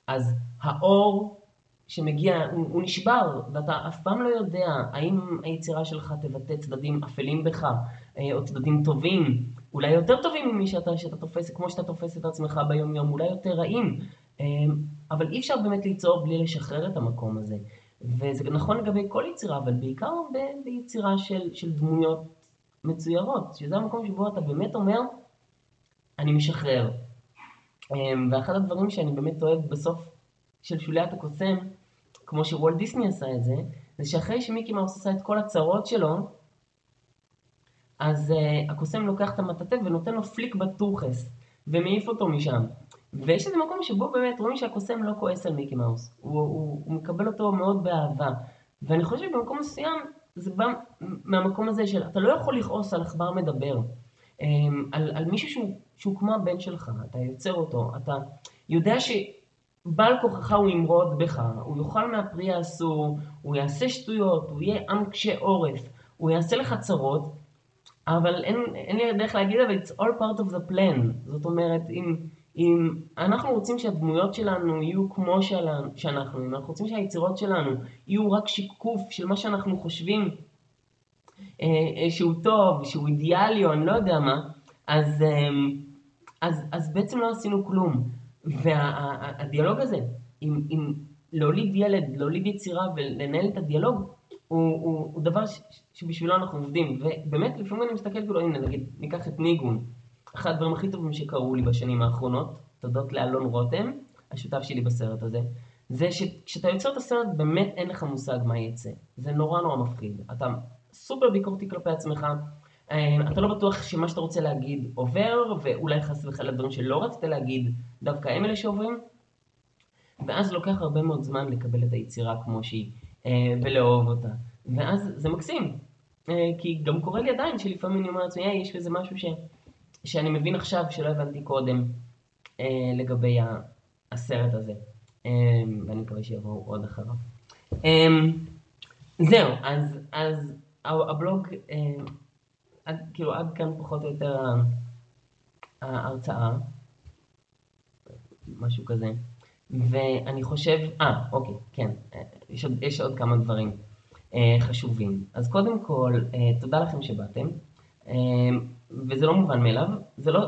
אז האור שמגיע, הוא, הוא נשבר, ואתה אף פעם לא יודע האם היצירה שלך תבטא צדדים אפלים בך, אה, או צדדים טובים, אולי יותר טובים ממי שאתה, שאתה תופס, כמו שאתה תופס את עצמך ביום יום, אולי יותר רעים, אה, אבל אי אפשר באמת ליצור בלי לשחרר את המקום הזה. וזה נכון לגבי כל יצירה, אבל בעיקר ב- ביצירה של, של דמויות מצוירות, שזה המקום שבו אתה באמת אומר, אני משחרר. אה, ואחד הדברים שאני באמת אוהב בסוף של שוליית הקוסם, כמו שוולט דיסני עשה את זה, זה שאחרי שמיקי מאוס עשה את כל הצרות שלו, אז uh, הקוסם לוקח את המטאטא ונותן לו פליק בטוחס, ומעיף אותו משם. ויש איזה מקום שבו באמת רואים שהקוסם לא כועס על מיקי מאוס, הוא, הוא, הוא מקבל אותו מאוד באהבה. ואני חושב שבמקום מסוים זה בא מהמקום הזה של אתה לא יכול לכעוס על עכבר מדבר, על, על מישהו שהוא, שהוא כמו הבן שלך, אתה יוצר אותו, אתה יודע ש... בעל כוחך הוא ימרוד בך, הוא יאכל מהפרי האסור, הוא יעשה שטויות, הוא יהיה עם קשה עורף, הוא יעשה לך צרות, אבל אין, אין לי דרך להגיד, אבל it's all part of the plan. זאת אומרת, אם, אם אנחנו רוצים שהדמויות שלנו יהיו כמו שלנו, שאנחנו, אם אנחנו רוצים שהיצירות שלנו יהיו רק שיקוף של מה שאנחנו חושבים שהוא טוב, שהוא אידיאלי או אני לא יודע מה, אז, אה, אז, אז בעצם לא עשינו כלום. והדיאלוג הזה, עם, עם להוליד ילד, להוליד יצירה ולנהל את הדיאלוג, הוא, הוא, הוא דבר ש, שבשבילו אנחנו עובדים. ובאמת, לפעמים אני מסתכל כאילו, הנה, נגיד, ניקח את ניגון. אחד הדברים הכי טובים שקרו לי בשנים האחרונות, תודות לאלון רותם, השותף שלי בסרט הזה, זה שכשאתה יוצר את הסרט, באמת אין לך מושג מה יצא. זה נורא נורא מפחיד. אתה סופר ביקורתי כלפי עצמך, אה, אתה לא בטוח שמה שאתה רוצה להגיד עובר, ואולי חס וחלילה דברים שלא רצית להגיד, דווקא הם אלה שעוברים. ואז לוקח הרבה מאוד זמן לקבל את היצירה כמו שהיא, אה, ולאהוב אותה. ואז זה מקסים. אה, כי גם קורה לי עדיין שלפעמים אני אומר לעצמי, יש בזה משהו ש... שאני מבין עכשיו שלא הבנתי קודם לגבי הסרט הזה. ואני מקווה שיבואו עוד אחריו. זהו, אז, אז הבלוג עד, כאילו עד כאן פחות או יותר ההרצאה, משהו כזה. ואני חושב, אה, אוקיי, כן, יש עוד, יש עוד כמה דברים אה, חשובים. אז קודם כל, אה, תודה לכם שבאתם, אה, וזה לא מובן מאליו, זה לא,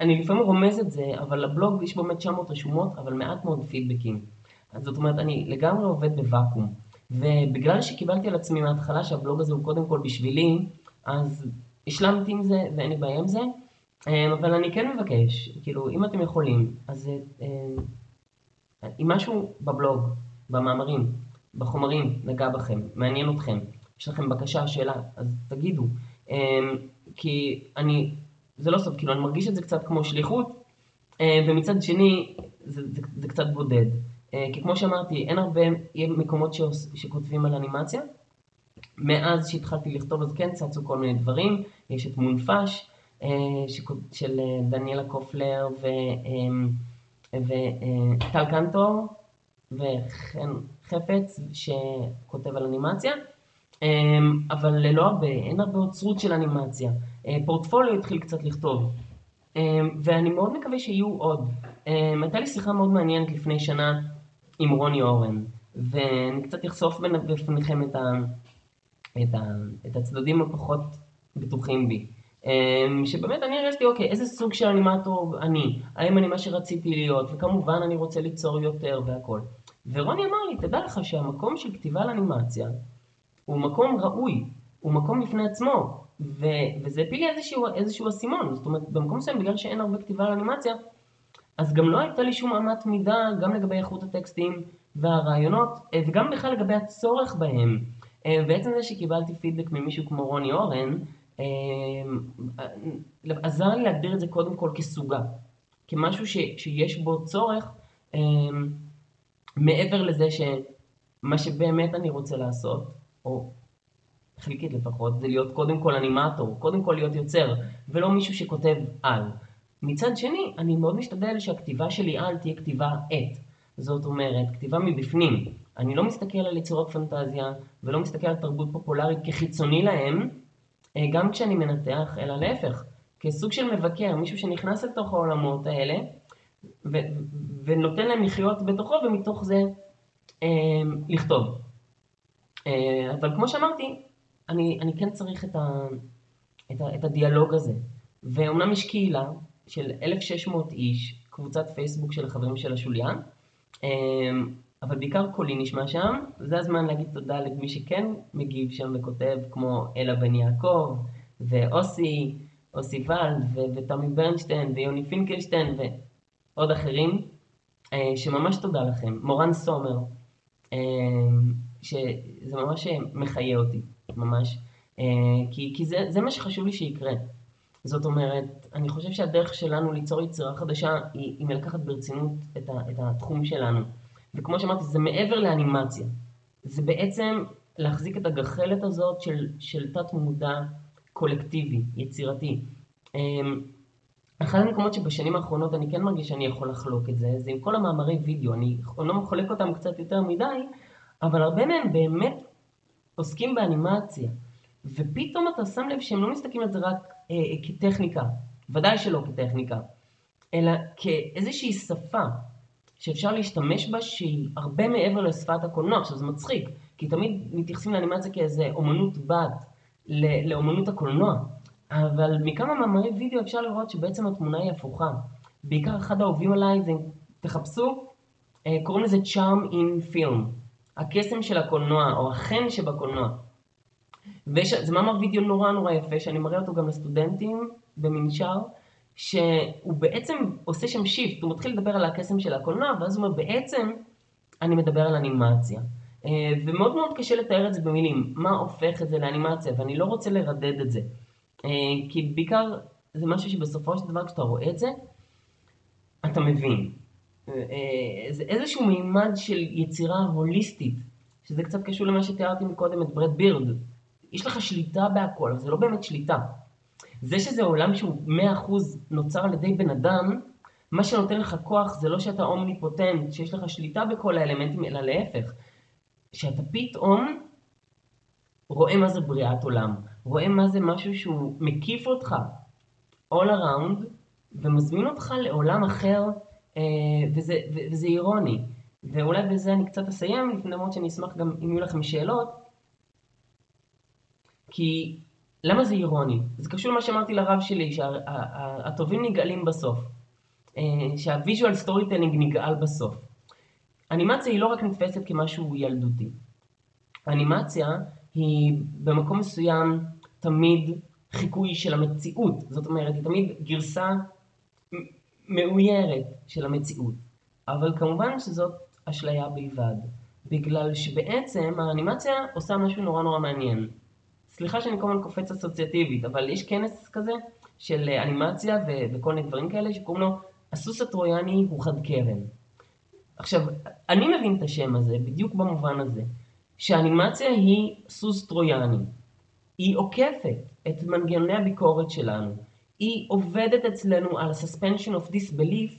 אני לפעמים רומז את זה, אבל לבלוג יש באמת 900 רשומות, אבל מעט מאוד פידבקים. זאת אומרת, אני לגמרי עובד בוואקום. ובגלל שקיבלתי על עצמי מההתחלה שהבלוג הזה הוא קודם כל בשבילי, אז השלמתי עם זה ואין לי בעיה עם זה, אמ, אבל אני כן מבקש, כאילו, אם אתם יכולים, אז אמ, אם משהו בבלוג, במאמרים, בחומרים, נגע בכם, מעניין אתכם, יש לכם בקשה, שאלה, אז תגידו. אמ, כי אני, זה לא סוד, כאילו, אני מרגיש את זה קצת כמו שליחות, ומצד שני, זה, זה, זה קצת בודד. כי כמו שאמרתי, אין הרבה מקומות שכותבים על אנימציה, מאז שהתחלתי לכתוב אז כן צצו כל מיני דברים, יש את מונפש אה, של אה, דניאלה קופלר וטל אה, קנטור וחן חפץ שכותב על אנימציה אבל לא הרבה, אין הרבה אוצרות של אנימציה. פורטפוליו התחיל קצת לכתוב, ואני מאוד מקווה שיהיו עוד. הייתה לי שיחה מאוד מעניינת לפני שנה עם רוני אורן, ואני קצת אחשוף בפניכם את, ה, את, ה, את הצדדים הפחות בטוחים בי. אמ, שבאמת אני הרגשתי, אוקיי, איזה סוג של אנימטור אני? האם אני מה שרציתי להיות? וכמובן אני רוצה ליצור יותר והכל. ורוני אמר לי, תדע לך שהמקום של כתיבה על אנימציה הוא מקום ראוי, הוא מקום בפני עצמו, ו- וזה הפיל לי איזשהו, איזשהו אסימון. זאת אומרת, במקום מסוים, בגלל שאין הרבה כתיבה על אנימציה, אז גם לא הייתה לי שום אמת מידה גם לגבי איכות הטקסטים והרעיונות, אה, וגם בכלל לגבי הצורך בהם. אה, בעצם זה שקיבלתי פידבק ממישהו כמו רוני אורן, אה, עזר לי להגדיר את זה קודם כל כסוגה, כמשהו ש, שיש בו צורך, מעבר לזה שמה שבאמת אני רוצה לעשות, או חלקית לפחות, זה להיות קודם כל אנימטור, קודם כל להיות יוצר, ולא מישהו שכותב על. מצד שני, אני מאוד משתדל שהכתיבה שלי על תהיה כתיבה את. זאת אומרת, כתיבה מבפנים. אני לא מסתכל על יצירות פנטזיה, ולא מסתכל על תרבות פופולרית כחיצוני להם, אה, גם כשאני מנתח, אלא להפך, כסוג של מבקר, מישהו שנכנס לתוך העולמות האלה, ו- ונותן להם לחיות בתוכו, ומתוך זה אה, לכתוב. אה, אבל כמו שאמרתי, אני, אני כן צריך את, ה, את, ה, את הדיאלוג הזה. ואומנם יש קהילה של 1,600 איש, קבוצת פייסבוק של החברים של השוליה, אמ, אבל בעיקר קולי נשמע שם, זה הזמן להגיד תודה למי שכן מגיב שם וכותב, כמו אלה בן יעקב, ואוסי, אוסי ולד, ותמי ברנשטיין, ויוני פינקלשטיין, ועוד אחרים, אה, שממש תודה לכם. מורן סומר, אמ, שזה ממש מחיה אותי, ממש, אה, כי, כי זה, זה מה שחשוב לי שיקרה. זאת אומרת, אני חושב שהדרך שלנו ליצור יצירה חדשה היא, היא מלקחת ברצינות את, ה, את התחום שלנו. וכמו שאמרתי, זה מעבר לאנימציה. זה בעצם להחזיק את הגחלת הזאת של, תת מודע קולקטיבי, יצירתי. אמ, אחד המקומות שבשנים האחרונות אני כן מרגיש שאני יכול לחלוק את זה, זה עם כל המאמרי וידאו. אני אומנם חולק אותם קצת יותר מדי, אבל הרבה מהם באמת עוסקים באנימציה. ופתאום אתה שם לב שהם לא מסתכלים על זה רק אה, כטכניקה, ודאי שלא כטכניקה, אלא כאיזושהי שפה שאפשר להשתמש בה שהיא הרבה מעבר לשפת הקולנוע. עכשיו זה מצחיק, כי תמיד מתייחסים לאנימציה כאיזה אומנות בת לאומנות הקולנוע, אבל מכמה מאמרי וידאו אפשר לראות שבעצם התמונה היא הפוכה. בעיקר אחד האהובים עליי זה, תחפשו, אה, קוראים לזה charm in film, הקסם של הקולנוע, או החן שבקולנוע. וזה מאמר וידאו נורא נורא יפה, שאני מראה אותו גם לסטודנטים במנשר, שהוא בעצם עושה שם shift, הוא מתחיל לדבר על הקסם של הקולנוע, ואז הוא אומר, בעצם אני מדבר על אנימציה. אה, ומאוד מאוד קשה לתאר את זה במילים, מה הופך את זה לאנימציה, ואני לא רוצה לרדד את זה. אה, כי בעיקר זה משהו שבסופו של דבר כשאתה רואה את זה, אתה מבין. אה, זה איזשהו מימד של יצירה הוליסטית, שזה קצת קשור למה שתיארתי מקודם את בראד בירד, יש לך שליטה בהכל, אבל זה לא באמת שליטה. זה שזה עולם שהוא 100% נוצר על ידי בן אדם, מה שנותן לך כוח זה לא שאתה אומניפוטנט, שיש לך שליטה בכל האלמנטים, אלא להפך. שאתה פתאום רואה מה זה בריאת עולם, רואה מה זה משהו שהוא מקיף אותך all around, ומזמין אותך לעולם אחר, אה, וזה, וזה אירוני. ואולי בזה אני קצת אסיים, למרות שאני אשמח גם אם יהיו לכם שאלות. כי למה זה אירוני? זה קשור למה שאמרתי לרב שלי, שהטובים נגאלים בסוף. שה visual storytelling נגאל בסוף. אנימציה היא לא רק נתפסת כמשהו ילדותי. אנימציה היא במקום מסוים תמיד חיקוי של המציאות. זאת אומרת, היא תמיד גרסה מאוירת של המציאות. אבל כמובן שזאת אשליה בלבד. בגלל שבעצם האנימציה עושה משהו נורא נורא מעניין. סליחה שאני כל הזמן קופץ אסוציאטיבית, אבל יש כנס כזה של אה, אנימציה ו- וכל מיני דברים כאלה שקוראים לו הסוס הטרויאני הוא חד קרן. עכשיו, אני מבין את השם הזה בדיוק במובן הזה, שאנימציה היא סוס טרויאני. היא עוקפת את מנגנוני הביקורת שלנו. היא עובדת אצלנו על ה-suspension of disbelief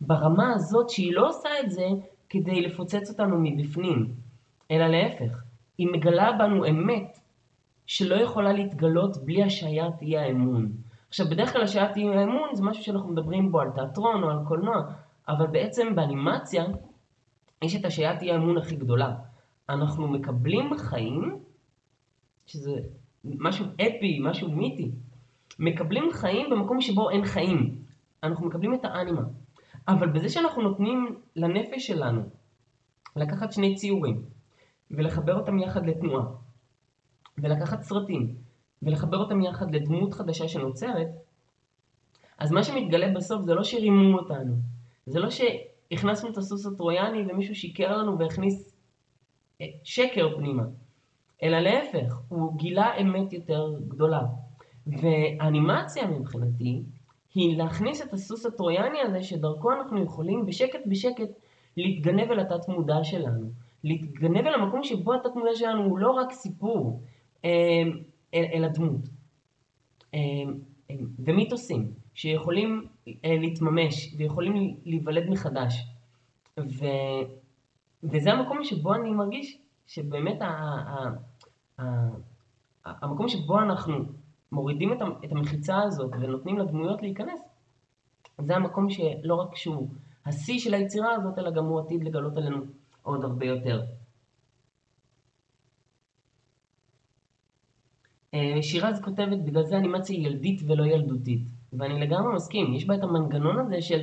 ברמה הזאת שהיא לא עושה את זה כדי לפוצץ אותנו מבפנים, אלא להפך, היא מגלה בנו אמת שלא יכולה להתגלות בלי השעיית אי האמון. עכשיו, בדרך כלל השעיית אי האמון זה משהו שאנחנו מדברים בו על תיאטרון או על קולנוע, אבל בעצם באנימציה יש את השעיית אי האמון הכי גדולה. אנחנו מקבלים חיים, שזה משהו אפי, משהו מיתי, מקבלים חיים במקום שבו אין חיים. אנחנו מקבלים את האנימה. אבל בזה שאנחנו נותנים לנפש שלנו לקחת שני ציורים ולחבר אותם יחד לתנועה ולקחת סרטים ולחבר אותם יחד לדמות חדשה שנוצרת, אז מה שמתגלה בסוף זה לא שרימו אותנו, זה לא שהכנסנו את הסוס הטרויאני ומישהו שיקר לנו והכניס אה, שקר פנימה, אלא להפך, הוא גילה אמת יותר גדולה. והאנימציה מבחינתי היא להכניס את הסוס הטרויאני הזה שדרכו אנחנו יכולים בשקט בשקט להתגנב אל התת מודע שלנו. להתגנב אל המקום שבו התת מודע שלנו הוא לא רק סיפור, אל, אל הדמות. אה, אה, ומיתוסים שיכולים להתממש ויכולים להיוולד מחדש. ו, וזה המקום שבו אני מרגיש שבאמת ה, ה, ה, המקום שבו אנחנו מורידים את המחיצה הזאת ונותנים לדמויות להיכנס, זה המקום שלא רק שהוא השיא של היצירה הזאת, אלא גם הוא עתיד לגלות עלינו עוד הרבה יותר. שירז כותבת, בגלל זה אנימציה ילדית ולא ילדותית. ואני לגמרי מסכים, יש בה את המנגנון הזה של,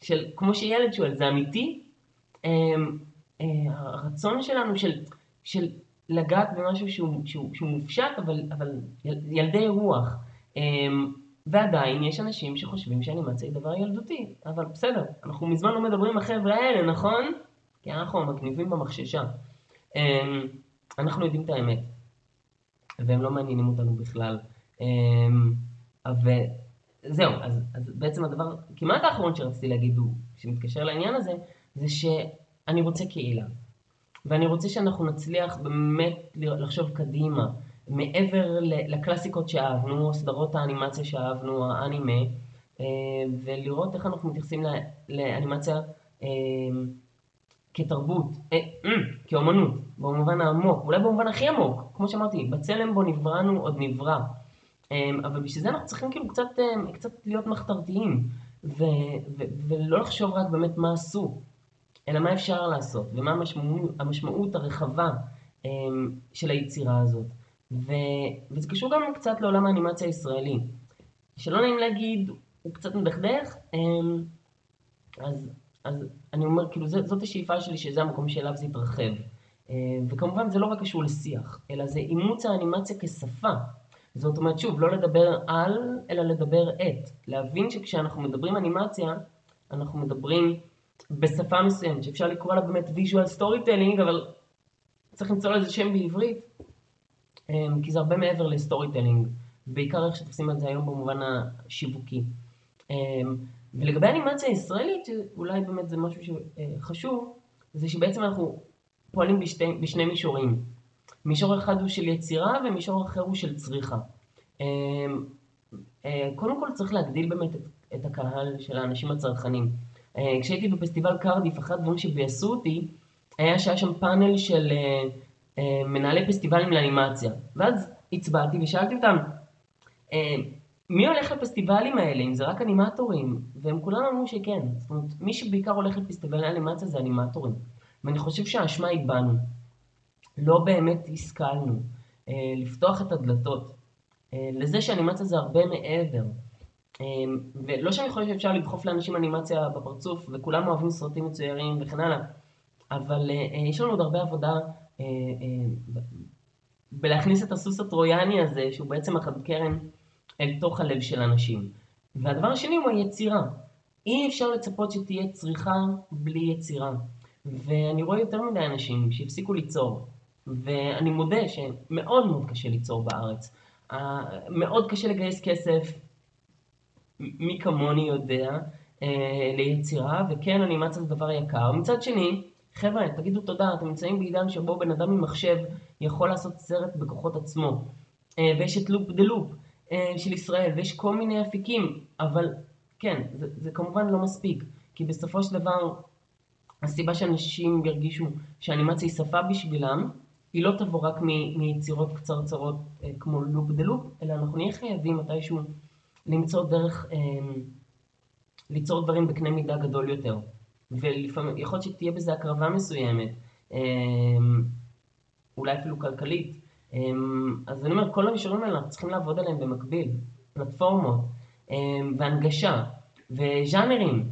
של כמו שילד שואל, זה אמיתי? אה, אה, הרצון שלנו של, של לגעת במשהו שהוא, שהוא, שהוא מופשט, אבל, אבל ילדי רוח. ועדיין יש אנשים שחושבים שאנימציה היא דבר ילדותי, אבל בסדר, אנחנו מזמן לא מדברים עם החבר'ה האלה, נכון? כי אנחנו המגניבים במחששה. אנחנו יודעים את האמת, והם לא מעניינים אותנו בכלל. וזהו, אז, אז בעצם הדבר כמעט האחרון שרציתי להגיד הוא, שמתקשר לעניין הזה, זה שאני רוצה קהילה. ואני רוצה שאנחנו נצליח באמת לחשוב קדימה, מעבר לקלאסיקות שאהבנו, סדרות האנימציה שאהבנו, האנימה, אה, ולראות איך אנחנו מתייחסים לאנימציה אה, כתרבות, אה, כאומנות, במובן העמוק, אולי במובן הכי עמוק, כמו שאמרתי, בצלם בו נבראנו עוד נברא. אבל בשביל זה אנחנו צריכים כאילו קצת, קצת להיות מחתרתיים, ו- ו- ולא לחשוב רק באמת מה עשו, אלא מה אפשר לעשות, ומה המשמעות, המשמעות הרחבה של היצירה הזאת. ו... וזה קשור גם קצת לעולם האנימציה הישראלי. שלא נעים להגיד, הוא קצת מדכדך, אמ, אז, אז אני אומר, כאילו, זאת, השאיפה שלי, שזה המקום שאליו זה יתרחב. אמ, וכמובן זה לא רק קשור לשיח, אלא זה אימוץ האנימציה כשפה. זאת אומרת, שוב, לא לדבר על, אלא לדבר את. להבין שכשאנחנו מדברים אנימציה, אנחנו מדברים בשפה מסוימת, שאפשר לקרוא לה באמת visual storytelling, אבל צריך למצוא לזה שם בעברית. אמ, כי זה הרבה מעבר ל storytelling, בעיקר איך שתופסים את זה היום במובן השיווקי. אמ, ולגבי אנימציה ישראלית, שאולי באמת זה משהו שחשוב, זה שבעצם אנחנו פועלים בשתי, בשני מישורים. מישור אחד הוא של יצירה ומישור אחר הוא של צריכה. אמ, אה, קודם כל צריך להגדיל באמת את, את הקהל של האנשים הצרכנים. אה, כשהייתי בפסטיבל קרדיף, אחד הדברים שביאסו אותי, היה שהיה שם פאנל של אה, מנהלי פסטיבלים לאנימציה. ואז הצבעתי ושאלתי אותם, אה, מי הולך לפסטיבלים האלה, אם זה רק אנימטורים? והם כולם אמרו שכן. זאת אומרת, מי שבעיקר הולך לפסטיבלי אנימציה זה אנימטורים. ואני חושב שהאשמה היא בנו. לא באמת השכלנו אה, לפתוח את הדלתות לזה שאנימציה זה הרבה מעבר. ולא שאני חושב שאפשר לדחוף לאנשים אנימציה בפרצוף, וכולם אוהבים סרטים מצוירים וכן הלאה, אבל יש לנו עוד הרבה עבודה אה, אה, בלהכניס את הסוס הטרויאני הזה, שהוא בעצם החד קרן, אל תוך הלב של אנשים. והדבר השני הוא היצירה. אי אפשר לצפות שתהיה צריכה בלי יצירה. ואני רואה יותר מדי אנשים שהפסיקו ליצור. ואני מודה שמאוד מאוד קשה ליצור בארץ. מאוד קשה לגייס כסף, מי כמוני יודע, אה, ליצירה, וכן, אנימציה זה דבר יקר. מצד שני, חבר'ה, תגידו תודה, אתם נמצאים בעידן שבו בן אדם עם מחשב יכול לעשות סרט בכוחות עצמו. אה, ויש את לופ דה לופ של ישראל, ויש כל מיני אפיקים, אבל כן, זה, זה כמובן לא מספיק, כי בסופו של דבר, הסיבה שאנשים ירגישו שאנימציה היא שפה בשבילם, היא לא תבוא רק מיצירות קצרצרות אה, כמו לופ דה לופ, אלא אנחנו נהיה חייבים מתישהו למצוא דרך אה, ליצור דברים בקנה מידה גדול יותר. ולפעמים, יכול להיות שתהיה בזה הקרבה מסוימת, אה, אולי אפילו כלכלית. אז אני אומר, כל המישורים האלה, אנחנו צריכים לעבוד עליהם במקביל. פלטפורמות, והנגשה, וז'אנרים.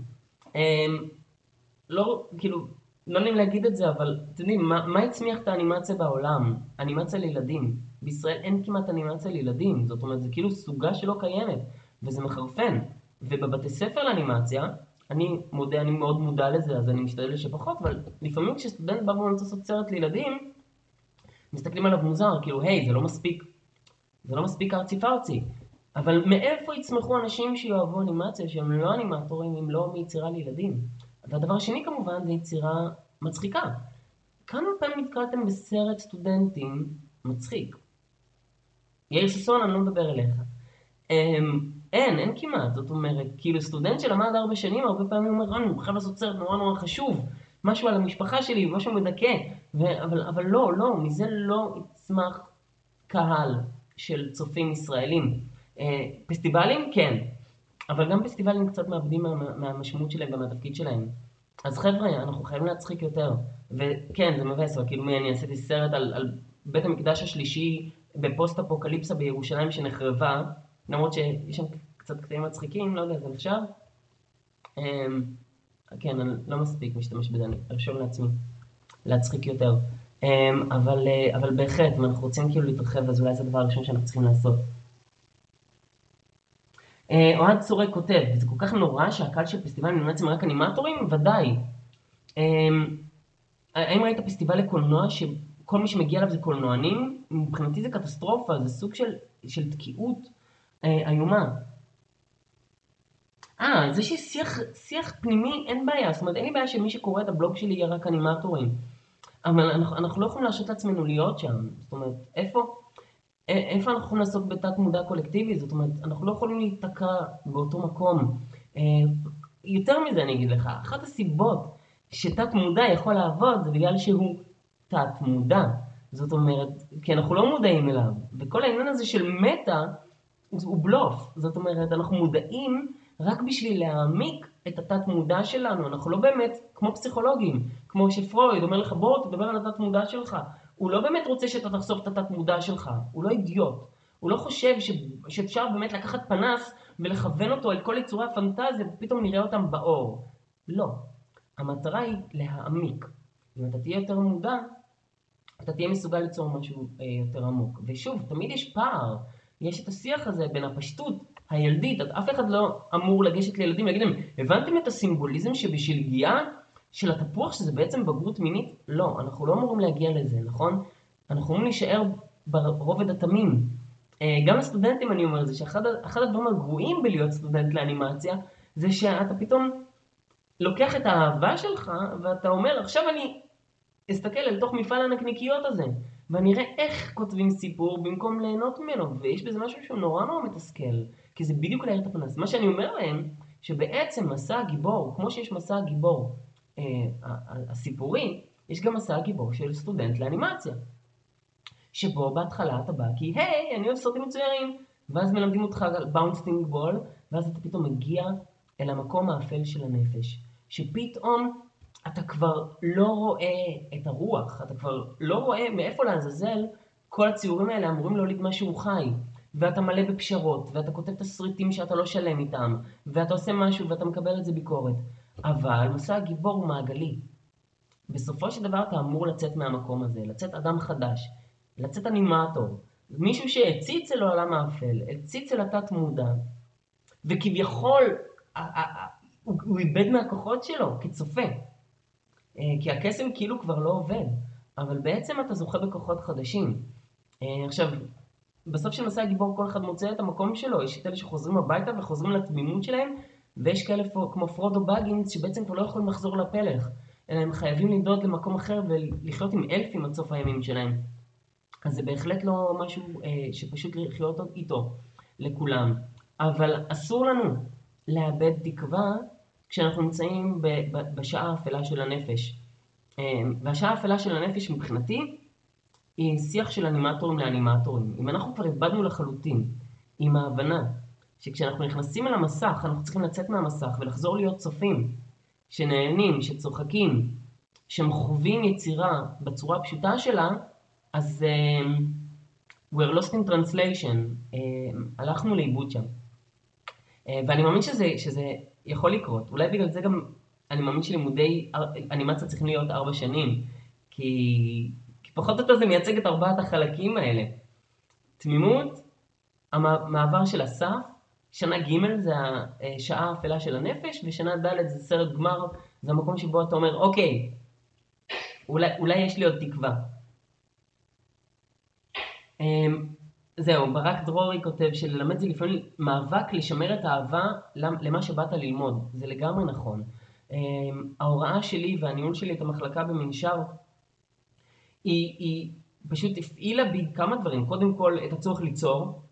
לא, כאילו, לא נעים להגיד את זה, אבל אתם יודעים, מה, מה הצמיח את האנימציה בעולם? אנימציה לילדים. בישראל אין כמעט אנימציה לילדים, זאת אומרת, זה כאילו סוגה שלא קיימת, וזה מחרפן. ובבתי ספר לאנימציה, אני מודה, אני מאוד מודע לזה, אז אני משתדל שפחות, אבל לפעמים כשסטודנט בא ואומר לעשות סרט לילדים, מסתכלים עליו מוזר, כאילו, היי, זה לא מספיק, זה לא מספיק ארצי פרצי. אבל מאיפה יצמחו אנשים שיאהבו אנימציה, שהם לא אנימטורים, אם לא מיצירה לילדים? והדבר השני כמובן זה יצירה מצחיקה. כמה פעמים נתקלתם בסרט סטודנטים מצחיק? יאיר ששון, אני לא מדבר אליך. אמ, אין, אין כמעט, זאת אומרת, כאילו סטודנט שלמד ארבע שנים, הרבה פעמים אומר, אני חייב לעשות סרט נורא נורא חשוב, משהו על המשפחה שלי, משהו מדכא, אבל, לא, לא, מזה לא יצמח קהל של צופים ישראלים. אה, פסטיבלים, כן, אבל גם פסטיבלים קצת מאבדים מה, מהמשמעות שלהם ומהתפקיד שלהם. אז חבר'ה, אנחנו חייבים להצחיק יותר. וכן, זה מבאס, אבל כאילו אני עשיתי סרט על, על בית המקדש השלישי בפוסט אפוקליפסה בירושלים שנחרבה, למרות שיש שם קצת קטעים מצחיקים, לא יודע, זה נחשב. אמ, כן, אני לא מספיק משתמש בזה, אני ארשום לעצמי להצחיק יותר. אמ, אבל, אה, אבל בהחלט, אם אנחנו רוצים כאילו להתרחב, אז אולי זה הדבר הראשון שאנחנו צריכים לעשות. אה, אוהד צורק כותב, זה כל כך נורא שהקהל של פסטיבל אנימציה רק אנימטורים? ודאי. אמ, האם ראית פסטיבל לקולנוע שכל מי שמגיע אליו זה קולנוענים? מבחינתי זה קטסטרופה, זה סוג של, של תקיעות אה, איומה. אה, זה שיש שיח, שיח פנימי, אין בעיה. זאת אומרת, אין לי בעיה שמי שקורא את הבלוג שלי יהיה רק אנימטורים. אבל אנחנו, אנחנו לא יכולים להרשות לעצמנו להיות שם. זאת אומרת, איפה... איפה אנחנו יכולים לעשות בתת מודע קולקטיבי? זאת אומרת, אנחנו לא יכולים להיתקע באותו מקום. אה, יותר מזה אני אגיד לך, אחת הסיבות שתת מודע יכול לעבוד זה בגלל שהוא תת מודע. זאת אומרת, כי אנחנו לא מודעים אליו. וכל העניין הזה של מטא הוא בלוף. זאת אומרת, אנחנו מודעים רק בשביל להעמיק את התת מודע שלנו. אנחנו לא באמת כמו פסיכולוגים, כמו שפרויד אומר לך בוא תדבר על התת מודע שלך. הוא לא באמת רוצה שאתה תחשוף את התת מודע שלך, הוא לא אידיוט. הוא לא חושב ש... שאפשר באמת לקחת פנס ולכוון אותו אל כל יצורי הפנטזיה ופתאום נראה אותם באור. לא. המטרה היא להעמיק. אם אתה תהיה יותר מודע, אתה תהיה מסוגל ליצור משהו אה, יותר עמוק. ושוב, תמיד יש פער. יש את השיח הזה בין הפשטות הילדית, אף אחד לא אמור לגשת לילדים ולהגיד להם, הבנתם את הסימבוליזם שבשלגיה של התפוח שזה בעצם בגרות מינית? לא, אנחנו לא אמורים להגיע לזה, נכון? אנחנו אמורים להישאר ברובד התמים. אה, גם לסטודנטים אני אומר את זה, שאחד הדברים הגרועים בלהיות סטודנט לאנימציה, זה שאתה פתאום לוקח את האהבה שלך, ואתה אומר, עכשיו אני אסתכל אל תוך מפעל הנקניקיות הזה, ואני אראה איך כותבים סיפור במקום ליהנות ממנו, ויש בזה משהו שהוא נורא נורא מתסכל, כי זה בדיוק להאיר את הפנס. מה שאני אומר להם, שבעצם מסע הגיבור, כמו שיש מסע הגיבור אה, הסיפורי, יש גם מסע הגיבור של סטודנט לאנימציה. שבו בהתחלה אתה בא כי היי, אני אוהב סרטים מצוירים, ואז מלמדים אותך על bouncing ball, ואז אתה פתאום מגיע אל המקום האפל של הנפש, שפתאום אתה כבר לא רואה את הרוח, אתה כבר לא רואה מאיפה לעזאזל כל הציורים האלה אמורים להוליד משהו חי. ואתה מלא בפשרות, ואתה כותב תסריטים שאתה לא שלם איתם, ואתה עושה משהו ואתה מקבל את זה ביקורת. אבל מסע הגיבור הוא מעגלי. בסופו של דבר אתה אמור לצאת מהמקום הזה, לצאת אדם חדש, לצאת אנימטור, מישהו שהציץ אל העולם האפל, הציץ אל התת מודע, וכביכול הוא איבד מהכוחות שלו כצופה. אה, כי הקסם כאילו כבר לא עובד, אבל בעצם אתה זוכה בכוחות חדשים. אה, עכשיו, בסוף של מסע הגיבור כל אחד מוצא את המקום שלו, יש את אלה שחוזרים הביתה וחוזרים לתמימות שלהם, ויש כאלה כמו פרודו בגינס שבעצם כבר לא יכולים לחזור לפלך, אלא הם חייבים לנדוד למקום אחר ולחיות עם אלפים עד סוף הימים שלהם. אז זה בהחלט לא משהו אה, שפשוט לחיות איתו לכולם. אבל אסור לנו לאבד תקווה כשאנחנו נמצאים ב- ב- בשעה האפלה של הנפש. אה, והשעה האפלה של הנפש מבחינתי היא שיח של אנימטורים לאנימטורים. אם אנחנו כבר איבדנו לחלוטין עם ההבנה שכשאנחנו נכנסים אל המסך, אנחנו צריכים לצאת מהמסך ולחזור להיות צופים, שנהנים, שצוחקים, שהם חווים יצירה בצורה הפשוטה שלה, אז uh, we're lost in translation, uh, הלכנו לאיבוד שם. Uh, ואני מאמין שזה, שזה יכול לקרות. אולי בגלל זה גם אני מאמין שלימודי אנימציה צריכים להיות ארבע שנים, כי פחות או יותר זה מייצג את ארבעת החלקים האלה. תמימות, המעבר של הסף, שנה ג' זה השעה האפלה של הנפש, ושנה ד' זה סרט גמר, זה המקום שבו אתה אומר, אוקיי, אולי, אולי יש לי עוד תקווה. אמ, זהו, ברק דרורי כותב שללמד זה לפעמים מאבק לשמר את האהבה למה שבאת ללמוד. זה לגמרי נכון. אמ, ההוראה שלי והניהול שלי את המחלקה במנשר, היא, היא פשוט הפעילה בי כמה דברים. קודם כל, את הצורך ליצור,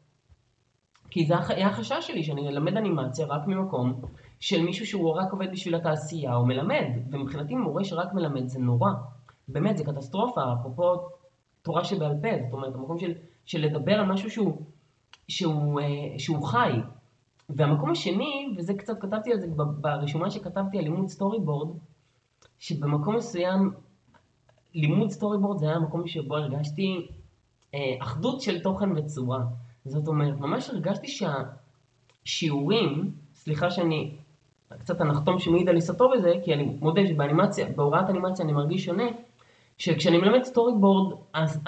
כי זה היה החשש שלי, שאני אלמד אנימציה רק ממקום של מישהו שהוא רק עובד בשביל התעשייה, או מלמד. ומבחינתי מורה שרק מלמד זה נורא. באמת, זה קטסטרופה, אפרופו תורה שבעל פה, זאת אומרת, המקום של, של לדבר על משהו שהוא, שהוא, אה, שהוא חי. והמקום השני, וזה קצת כתבתי על זה ברשומה שכתבתי על לימוד storyboard, שבמקום מסוים, לימוד storyboard זה היה המקום שבו הרגשתי אה, אחדות של תוכן וצורה. זאת אומרת, ממש הרגשתי שהשיעורים, סליחה שאני קצת הנחתום שמעיד על עיסתו בזה, כי אני מודה שבאנימציה, בהוראת אנימציה אני מרגיש שונה, שכשאני מלמד סטורי בורד, אז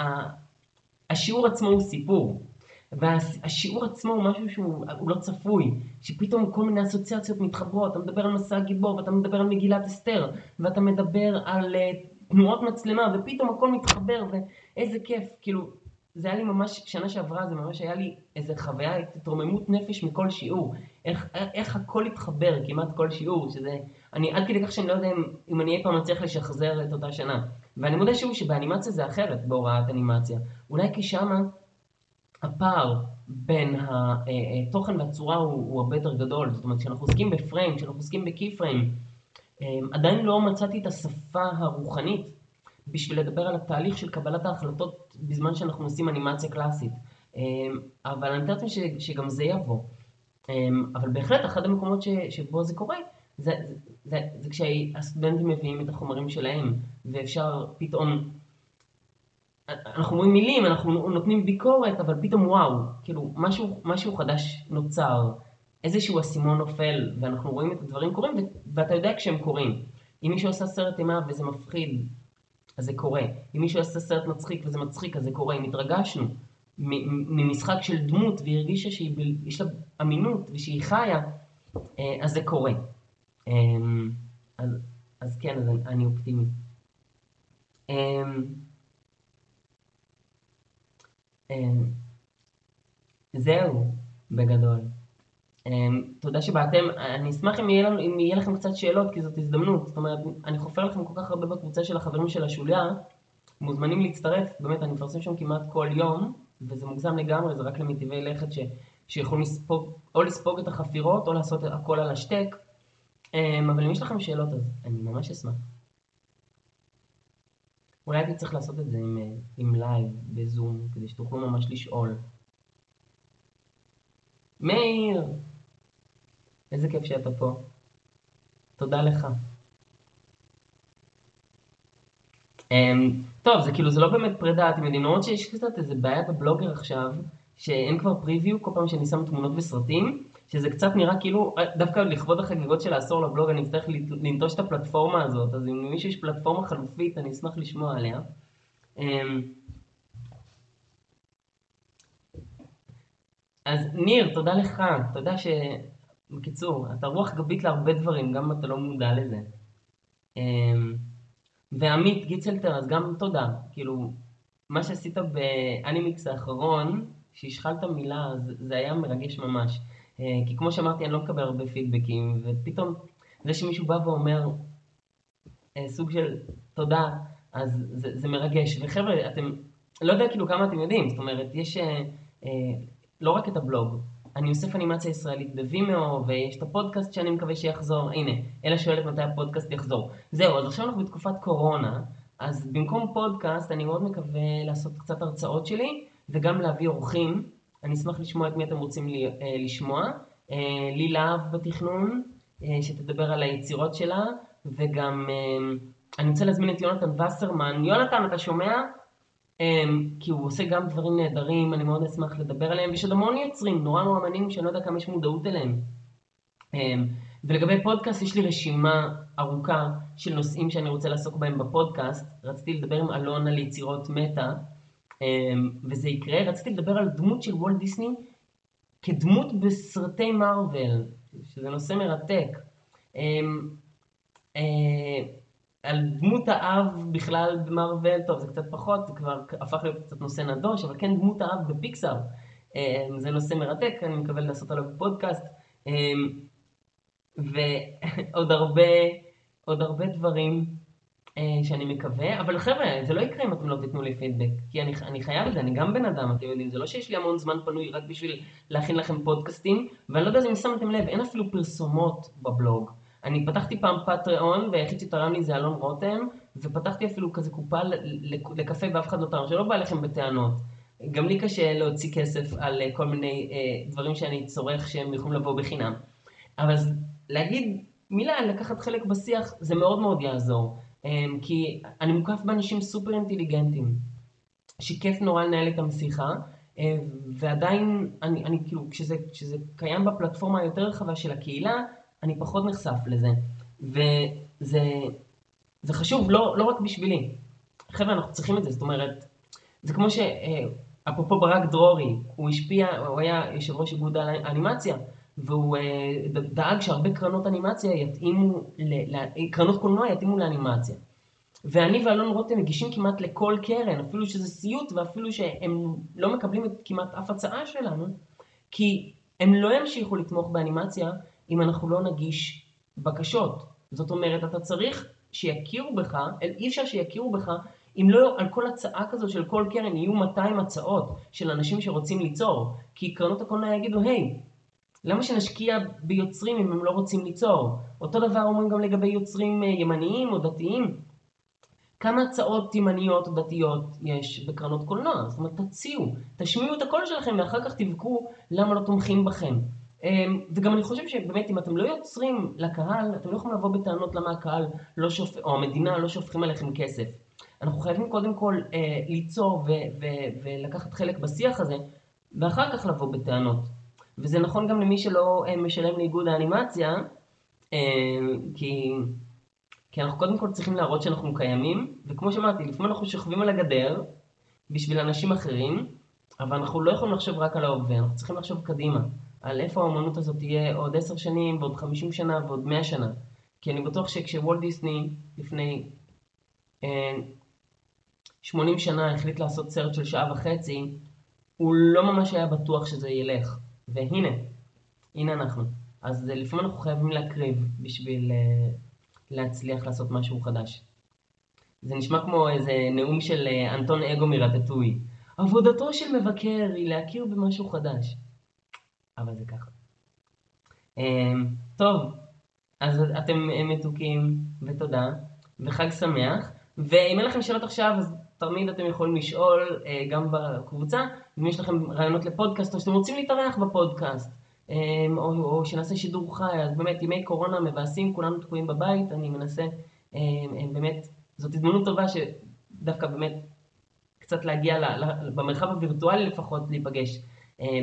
השיעור עצמו הוא סיפור. והשיעור עצמו הוא משהו שהוא לא צפוי, שפתאום כל מיני אסוציאציות מתחברות, אתה מדבר על מסע הגיבור, ואתה מדבר על מגילת אסתר, ואתה מדבר על uh, תנועות מצלמה, ופתאום הכל מתחבר, ואיזה כיף, כאילו, זה היה לי ממש, שנה שעברה זה ממש היה לי איזה חוויה, התרוממות נפש מכל שיעור, איך, איך הכל התחבר כמעט כל שיעור, שזה, אני עד כדי כך שאני לא יודע אם, אם אני אי פעם מצליח לשחזר את אותה שנה. ואני מודה שוב שבאנימציה זה אחרת, בהוראת אנימציה. אולי כי שמה הפער בין התוכן והצורה הוא, הוא הרבה יותר גדול. זאת אומרת, כשאנחנו עוסקים בפריים, כשאנחנו עוסקים בקי פריים, עדיין לא מצאתי את השפה הרוחנית בשביל לדבר על התהליך של קבלת ההחלטות בזמן שאנחנו עושים אנימציה קלאסית. אמ, אבל אני מתארת שגם זה יבוא. אמ, אבל בהחלט, אחד המקומות ש, שבו זה קורה, זה, זה, זה, זה כשהסטודנטים מביאים את החומרים שלהם, ואפשר פתאום אנחנו אומרים מילים, אנחנו נותנים ביקורת, אבל פתאום וואו, כאילו משהו, משהו חדש נוצר, איזשהו אסימון נופל, ואנחנו רואים את הדברים קורים, ואתה יודע כשהם קורים. אם מישהו עושה סרט אימה וזה מפחיד, אז זה קורה. אם מישהו עושה סרט מצחיק וזה מצחיק, אז זה קורה. אם התרגשנו ממשחק של דמות והיא הרגישה שיש לה אמינות ושהיא חיה, אה, אז זה קורה. אמ, אז, אז כן, אז אני אופטימי. אמ, אמ, זהו, בגדול. אמ, תודה שבאתם, אני אשמח אם יהיה, אם יהיה לכם קצת שאלות, כי זאת הזדמנות. זאת אומרת, אני חופר לכם כל כך הרבה בקבוצה של החברים של השוליה, מוזמנים להצטרף, באמת, אני מפרסם שם כמעט כל יום, וזה מוגזם לגמרי, זה רק למטיבי לכת ש, שיכולים לספוג, או לספוג את החפירות, או לעשות הכל על השטק. אמ, אבל אם יש לכם שאלות, אז אני ממש אשמח. אולי הייתי צריך לעשות את זה עם, אה, עם live בזום, כדי שתוכלו ממש לשאול. מאיר! איזה כיף שאתה פה. תודה לך. Um, טוב, זה כאילו, זה לא באמת פרידה, אתם יודעים, למרות שיש קצת איזה בעיה בבלוגר עכשיו, שאין כבר פריוויו כל פעם שאני שם תמונות וסרטים, שזה קצת נראה כאילו, דווקא לכבוד החגיגות של העשור לבלוג אני אצטרך לנטוש את הפלטפורמה הזאת, אז אם למישהו יש פלטפורמה חלופית אני אשמח לשמוע עליה. אמ, אז ניר, תודה לך, תודה ש... בקיצור, אתה רוח גבית להרבה דברים, גם אם אתה לא מודע לזה. אמ, ועמית גיצלטר, אז גם תודה. כאילו, מה שעשית באנימיקס האחרון, שהשחלת מילה, זה היה מרגש ממש. אה, כי כמו שאמרתי, אני לא מקבל הרבה פידבקים, ופתאום זה שמישהו בא ואומר אה, סוג של תודה, אז זה, זה מרגש. וחבר'ה, אתם, לא יודע כאילו כמה אתם יודעים, זאת אומרת, יש אה, לא רק את הבלוג, אני אוסף אנימציה ישראלית בווימאו, ויש את הפודקאסט שאני מקווה שיחזור, הנה, אלה שואלת מתי הפודקאסט יחזור. זהו, אז עכשיו אנחנו בתקופת קורונה, אז במקום פודקאסט, אני מאוד מקווה לעשות קצת הרצאות שלי, וגם להביא אורחים. אני אשמח לשמוע את מי אתם רוצים לשמוע. לי להב בתכנון, שתדבר על היצירות שלה, וגם אני רוצה להזמין את יונתן וסרמן. יונתן, אתה שומע? כי הוא עושה גם דברים נהדרים, אני מאוד אשמח לדבר עליהם, ויש עוד המון יוצרים, נורא נורא מעניינים שאני לא יודע כמה יש מודעות אליהם. ולגבי פודקאסט, יש לי רשימה ארוכה של נושאים שאני רוצה לעסוק בהם בפודקאסט. רציתי לדבר עם אלון על יצירות מטא, וזה יקרה. רציתי לדבר על דמות של וולט דיסני כדמות בסרטי מארוול, שזה נושא מרתק. על דמות האב בכלל במארוול, טוב זה קצת פחות, זה כבר הפך להיות קצת נושא נדוש, אבל כן דמות האב בפיקסאר, זה נושא מרתק, אני מקווה לעשות עליו פודקאסט. ועוד הרבה, עוד הרבה דברים שאני מקווה, אבל חבר'ה, זה לא יקרה אם אתם לא תיתנו לי פידבק, כי אני, אני חייב את זה, אני גם בן אדם, אתם יודעים, זה לא שיש לי המון זמן פנוי רק בשביל להכין לכם פודקאסטים, ואני לא יודע אם שמתם לב, אין אפילו פרסומות בבלוג. אני פתחתי פעם פטריון, והיחיד שתרם לי זה אלון רותם, ופתחתי אפילו כזה קופה לקפה ואף אחד לא תרם, שלא בא אליכם בטענות. גם לי קשה להוציא כסף על כל מיני אה, דברים שאני צורך שהם יכולים לבוא בחינם. אבל להגיד מילה, לקחת חלק בשיח, זה מאוד מאוד יעזור. אמ, כי אני מוקף באנשים סופר אינטליגנטים, שכיף נורא לנהל איתם שיחה, אמ, ועדיין, אני, אני כאילו, כשזה, כשזה קיים בפלטפורמה היותר רחבה של הקהילה, אני פחות נחשף לזה. וזה זה חשוב לא, לא רק בשבילי. חבר'ה, אנחנו צריכים את זה, זאת אומרת, זה כמו ש... אה, ברק דרורי, הוא השפיע, הוא היה יושב ראש איגוד האנימציה. והוא אה, דאג שהרבה קרנות אנימציה יתאימו, קרנות קולנוע יתאימו לאנימציה. ואני ואלון רותם מגישים כמעט לכל קרן, אפילו שזה סיוט ואפילו שהם לא מקבלים כמעט אף הצעה שלנו, כי הם לא ימשיכו לתמוך באנימציה אם אנחנו לא נגיש בקשות. זאת אומרת, אתה צריך שיכירו בך, אי אפשר שיכירו בך אם לא על כל הצעה כזו של כל קרן יהיו 200 הצעות של אנשים שרוצים ליצור, כי קרנות הקולנוע יגידו, היי, hey, למה שנשקיע ביוצרים אם הם לא רוצים ליצור? אותו דבר אומרים גם לגבי יוצרים אה, ימניים או דתיים. כמה הצעות ימניות או דתיות יש בקרנות קולנוע? זאת אומרת, תציעו, תשמיעו את הקול שלכם ואחר כך תבכו למה לא תומכים בכם. אמ, וגם אני חושב שבאמת אם אתם לא יוצרים לקהל, אתם לא יכולים לבוא בטענות למה הקהל לא שופ... או המדינה לא שופכים עליכם כסף. אנחנו חייבים קודם כל אה, ליצור ו- ו- ולקחת חלק בשיח הזה, ואחר כך לבוא בטענות. וזה נכון גם למי שלא אה, משלם לאיגוד האנימציה, אה, כי, כי אנחנו קודם כל צריכים להראות שאנחנו קיימים, וכמו שאמרתי, לפעמים אנחנו שוכבים על הגדר בשביל אנשים אחרים, אבל אנחנו לא יכולים לחשוב רק על ההווה, אנחנו צריכים לחשוב קדימה, על איפה האמנות הזאת תהיה עוד עשר שנים, ועוד חמישים שנה, ועוד מאה שנה. כי אני בטוח שכשוולט דיסני לפני אה, 80 שנה החליט לעשות סרט של שעה וחצי, הוא לא ממש היה בטוח שזה ילך. והנה, הנה אנחנו. אז לפעמים אנחנו חייבים להקריב בשביל uh, להצליח לעשות משהו חדש. זה נשמע כמו איזה נאום של uh, אנטון אגו מרטטוי. עבודתו של מבקר היא להכיר במשהו חדש. אבל זה ככה. Um, טוב, אז אתם מתוקים, ותודה, וחג שמח. ואם אין לכם שאלות עכשיו, אז תמיד אתם יכולים לשאול אה, גם בקבוצה, אם יש לכם רעיונות לפודקאסט, או שאתם רוצים להתארח בפודקאסט, אה, או, או שנעשה שידור חי, אז באמת ימי קורונה מבאסים, כולנו תקועים בבית, אני מנסה, אה, באמת, זאת הזדמנות טובה שדווקא באמת קצת להגיע ל, ל, במרחב הווירטואלי לפחות להיפגש,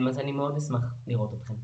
אז אני מאוד אשמח לראות אתכם.